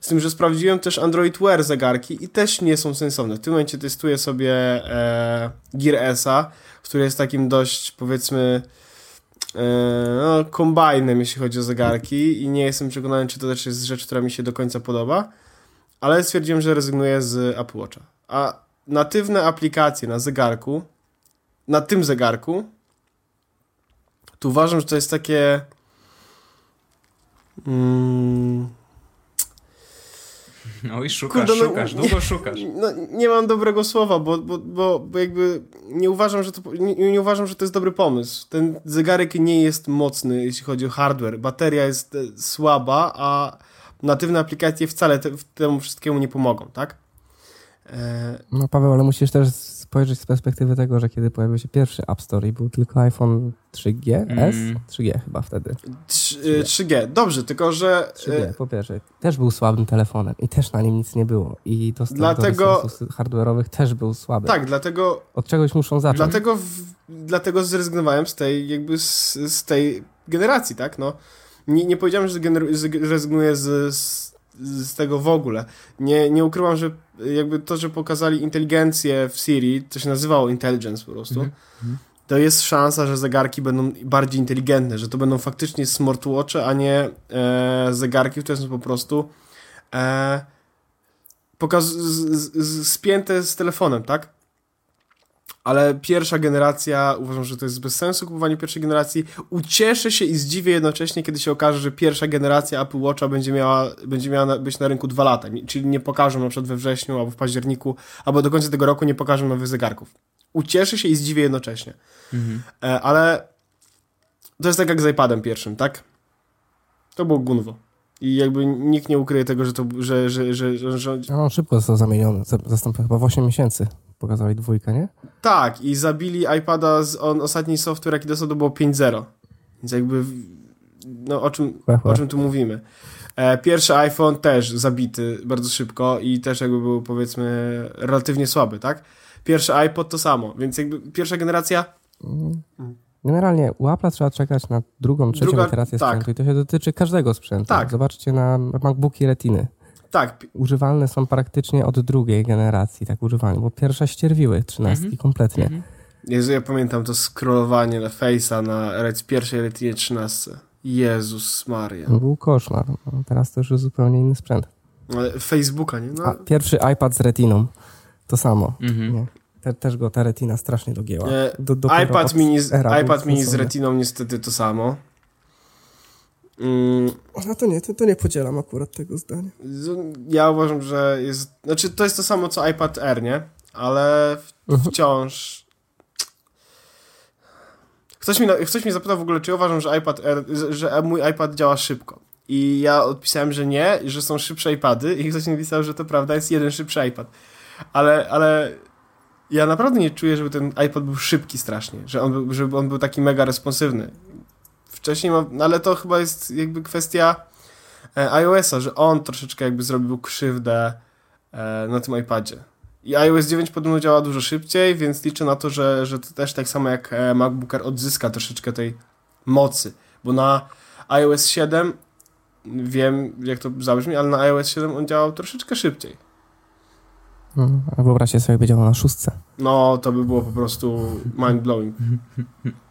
Speaker 1: Z tym, że sprawdziłem też Android Wear zegarki i też nie są sensowne. W tym momencie testuję sobie e, Gear S-a, który jest takim dość, powiedzmy, e, no, kombajnem, jeśli chodzi o zegarki i nie jestem przekonany, czy to też jest rzecz, która mi się do końca podoba, ale stwierdziłem, że rezygnuję z Apple Watcha. A natywne aplikacje na zegarku, na tym zegarku, tu uważam, że to jest takie mm,
Speaker 2: no i szukasz, Kurde, no, szukasz, nie, długo szukasz.
Speaker 1: No, nie mam dobrego słowa, bo, bo, bo, bo jakby nie uważam, że to, nie, nie, uważam, że to jest dobry pomysł. Ten zegarek nie jest mocny, jeśli chodzi o hardware. Bateria jest e, słaba, a natywne aplikacje wcale te, temu wszystkiemu nie pomogą, tak?
Speaker 3: E... No Paweł, ale musisz też spojrzeć z perspektywy tego, że kiedy pojawił się pierwszy App Store i był tylko iPhone 3G, mm. S? 3G chyba wtedy.
Speaker 1: 3G. 3G. Dobrze, tylko że...
Speaker 3: 3G, e, po pierwsze. Też był słabym telefonem i też na nim nic nie było. I dostęp dlatego... do hardware'owych też był słaby.
Speaker 1: Tak, dlatego...
Speaker 3: Od czegoś muszą zacząć.
Speaker 1: Dlatego, w... dlatego zrezygnowałem z tej jakby z, z tej generacji, tak? No, nie, nie powiedziałem, że rezygnuję z, z z tego w ogóle. Nie, nie ukrywam, że jakby to, że pokazali inteligencję w Siri, to się nazywało intelligence po prostu, mm -hmm. to jest szansa, że zegarki będą bardziej inteligentne, że to będą faktycznie smartwatche, a nie e, zegarki, które są po prostu e, pokaz z, z, spięte z telefonem, tak? Ale pierwsza generacja, uważam, że to jest bez sensu kupowanie pierwszej generacji. Ucieszę się i zdziwię jednocześnie, kiedy się okaże, że pierwsza generacja Apple Watcha będzie miała, będzie miała być na rynku dwa lata, czyli nie pokażą na przykład we wrześniu albo w październiku, albo do końca tego roku nie pokażą nowych zegarków. Ucieszę się i zdziwię jednocześnie. Mhm. E, ale to jest tak jak z iPadem pierwszym, tak? To było gunwo. I jakby nikt nie ukryje tego, że to, że, że, że, że.
Speaker 3: No, szybko został zamieniony, zastąpił chyba w 8 miesięcy pokazali dwójkę, nie?
Speaker 1: Tak, i zabili iPada, z, on, ostatni software jaki dostał to było 5.0. Więc jakby, no o czym, o czym tu mówimy. E, pierwszy iPhone też zabity bardzo szybko i też jakby był powiedzmy relatywnie słaby, tak? Pierwszy iPod to samo, więc jakby pierwsza generacja...
Speaker 3: Mm. Generalnie u Apple'a trzeba czekać na drugą, trzecią Druga, iterację tak. sprzętu i to się dotyczy każdego sprzętu. Tak. Zobaczcie na MacBooki Retiny.
Speaker 1: Tak.
Speaker 3: Używalne są praktycznie od drugiej generacji, tak używalne, bo pierwsze ścierwiły trzynastki mhm. kompletnie. Mhm.
Speaker 1: Jezu, ja pamiętam to scrollowanie na Face'a na pierwszej Retinie 13. Jezus Maria.
Speaker 3: No, był koszmar. No, teraz to już jest zupełnie inny sprzęt.
Speaker 1: Ale Facebooka, nie? No. A
Speaker 3: pierwszy iPad z Retiną. To samo. Mhm. Te, też go ta Retina strasznie dogięła. E,
Speaker 1: do, iPad, mini z, iPad mini z Retiną niestety to samo.
Speaker 3: Mm. No to nie, to, to nie podzielam akurat tego zdania.
Speaker 1: Ja uważam, że jest. Znaczy, to jest to samo co iPad Air, nie? Ale mhm. wciąż. Ktoś mi, ktoś mi zapytał w ogóle, czy uważam, że iPad Air, że mój iPad działa szybko. I ja odpisałem, że nie, że są szybsze iPady, i ktoś mi napisał, że to prawda, jest jeden szybszy iPad. Ale, ale ja naprawdę nie czuję, żeby ten iPad był szybki strasznie, że on był, żeby on był taki mega responsywny wcześniej, no, ale to chyba jest jakby kwestia e, iOS-a, że on troszeczkę jakby zrobił krzywdę e, na tym iPadzie. I iOS 9 podobno działa dużo szybciej, więc liczę na to, że, że to też tak samo jak e, MacBook Air odzyska troszeczkę tej mocy, bo na iOS 7 wiem jak to zabrzmi, ale na iOS 7 on działał troszeczkę szybciej.
Speaker 3: Hmm, a wyobraźcie sobie, jakby działał na szóstce.
Speaker 1: No, to by było po prostu mind-blowing.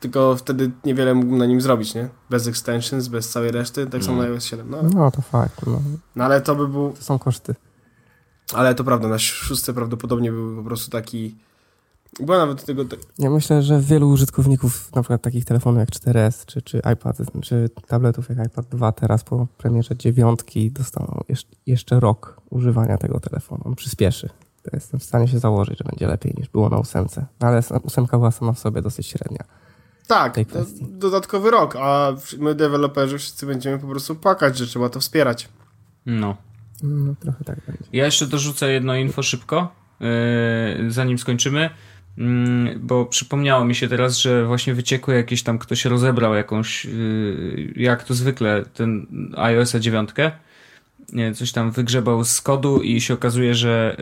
Speaker 1: tylko wtedy niewiele mógłbym na nim zrobić, nie? Bez extensions, bez całej reszty, tak samo na iOS 7. No,
Speaker 3: no to fakt. No.
Speaker 1: no ale to by był...
Speaker 3: To są koszty.
Speaker 1: Ale to prawda, na szóstce prawdopodobnie był po prostu taki... Była nawet tego...
Speaker 3: Ja myślę, że wielu użytkowników na przykład takich telefonów jak 4S, czy, czy iPad, czy tabletów jak iPad 2 teraz po premierze dziewiątki dostaną jeszcze rok używania tego telefonu. On przyspieszy. To jestem w stanie się założyć, że będzie lepiej niż było na ósemce. Ale ósemka była sama w sobie dosyć średnia.
Speaker 1: Tak, dodatkowy rok, a my deweloperzy wszyscy będziemy po prostu płakać, że trzeba to wspierać.
Speaker 2: No.
Speaker 3: No, trochę tak będzie.
Speaker 2: Ja jeszcze dorzucę jedno info szybko, yy, zanim skończymy, yy, bo przypomniało mi się teraz, że właśnie wyciekło jakieś tam, ktoś rozebrał jakąś, yy, jak to zwykle, ten iOS 9 nie, coś tam wygrzebał z kodu i się okazuje, że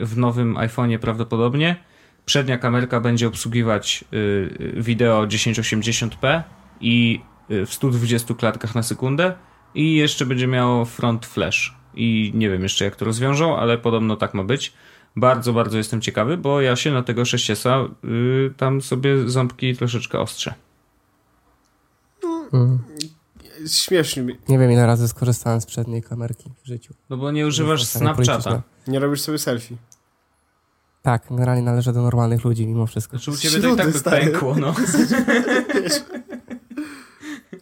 Speaker 2: y, w nowym iPhone'ie prawdopodobnie przednia kamerka będzie obsługiwać y, wideo 1080p i y, w 120 klatkach na sekundę i jeszcze będzie miało front flash. I nie wiem jeszcze jak to rozwiążą, ale podobno tak ma być. Bardzo, bardzo jestem ciekawy, bo ja się na tego 6S y, tam sobie ząbki troszeczkę ostrzę.
Speaker 1: Mm. Śmiesznie.
Speaker 3: Nie wiem ile razy skorzystałem z przedniej kamerki w życiu.
Speaker 2: No bo nie używasz Snapchata.
Speaker 1: Nie robisz sobie selfie.
Speaker 3: Tak, generalnie należę do normalnych ludzi mimo wszystko.
Speaker 2: Znaczy u ciebie to i tak by pękło, no.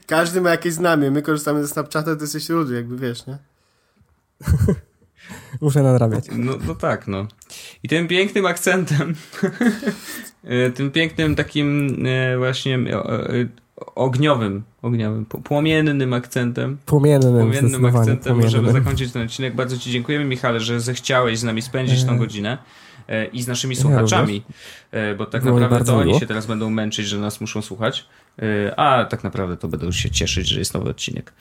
Speaker 1: Każdy ma jakieś znamie. My korzystamy ze Snapchata, to jesteś rudy, jakby wiesz, nie?
Speaker 3: Muszę nadrabiać.
Speaker 2: No, no tak, no. I tym pięknym akcentem, e, tym pięknym takim e, właśnie e, ogniowym, ogniowym, płomiennym akcentem.
Speaker 3: Płomiennym,
Speaker 2: płomiennym akcentem płomiennym. możemy zakończyć ten odcinek. Bardzo Ci dziękujemy, Michale, że zechciałeś z nami spędzić tą godzinę i z naszymi słuchaczami, bo tak Było naprawdę to oni się teraz będą męczyć, że nas muszą słuchać. E, a tak naprawdę to będą się cieszyć, że jest nowy odcinek.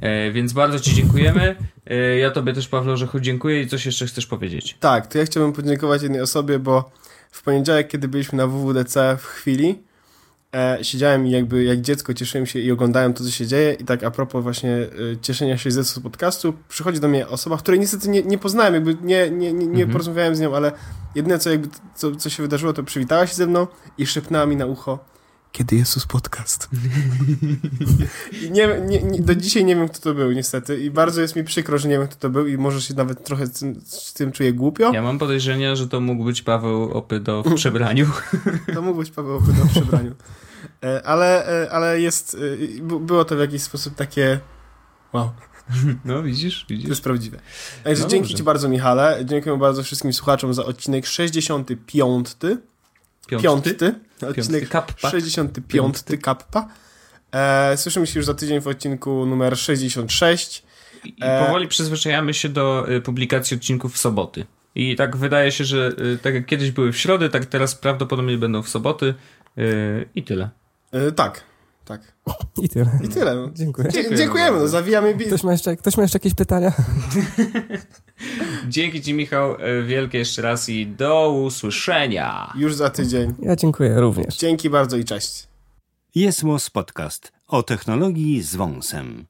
Speaker 2: E, więc bardzo Ci dziękujemy. E, ja Tobie też, Paweł, że dziękuję i coś jeszcze chcesz powiedzieć.
Speaker 1: Tak, to ja chciałbym podziękować jednej osobie, bo w poniedziałek, kiedy byliśmy na WWDC w chwili, e, siedziałem i jakby jak dziecko cieszyłem się i oglądałem to, co się dzieje i tak a propos właśnie e, cieszenia się z podcastu, przychodzi do mnie osoba, której niestety nie, nie poznałem, jakby nie, nie, nie, nie mhm. porozmawiałem z nią, ale jedyne, co jakby, co, co się wydarzyło, to przywitała się ze mną i szepnęła mi na ucho kiedy Jezus podcast. I nie, nie, nie, do dzisiaj nie wiem, kto to był, niestety. I bardzo jest mi przykro, że nie wiem, kto to był i może się nawet trochę z tym, z tym czuję głupio.
Speaker 2: Ja mam podejrzenie, że to mógł być Paweł Opydo w przebraniu.
Speaker 1: to mógł być Paweł Opydo w przebraniu. E, ale, e, ale jest, e, było to w jakiś sposób takie wow.
Speaker 2: No widzisz, widzisz. To
Speaker 1: jest prawdziwe. Także no dzięki dobrze. Ci bardzo Michale. Dziękuję bardzo wszystkim słuchaczom za odcinek 65. Piąty. Piąty. Odcinek kappa. 65. Piąty. Kappa. E, słyszymy się już za tydzień w odcinku numer 66.
Speaker 2: I e... powoli przyzwyczajamy się do y, publikacji odcinków w soboty. I tak wydaje się, że y, tak jak kiedyś były w środę, tak teraz prawdopodobnie będą w soboty. Y, I tyle.
Speaker 1: E, tak. Tak.
Speaker 3: I tyle.
Speaker 1: I tyle. No.
Speaker 3: Dziękuję.
Speaker 1: Dziękujemy, Dziękujemy no, zawijamy bit.
Speaker 3: Ktoś ma, jeszcze, ktoś ma jeszcze jakieś pytania?
Speaker 2: Dzięki Ci, Michał, e, wielkie jeszcze raz i do usłyszenia.
Speaker 1: Już za tydzień.
Speaker 3: Ja dziękuję również.
Speaker 1: Dzięki bardzo i cześć.
Speaker 4: Jest Podcast o technologii z wąsem.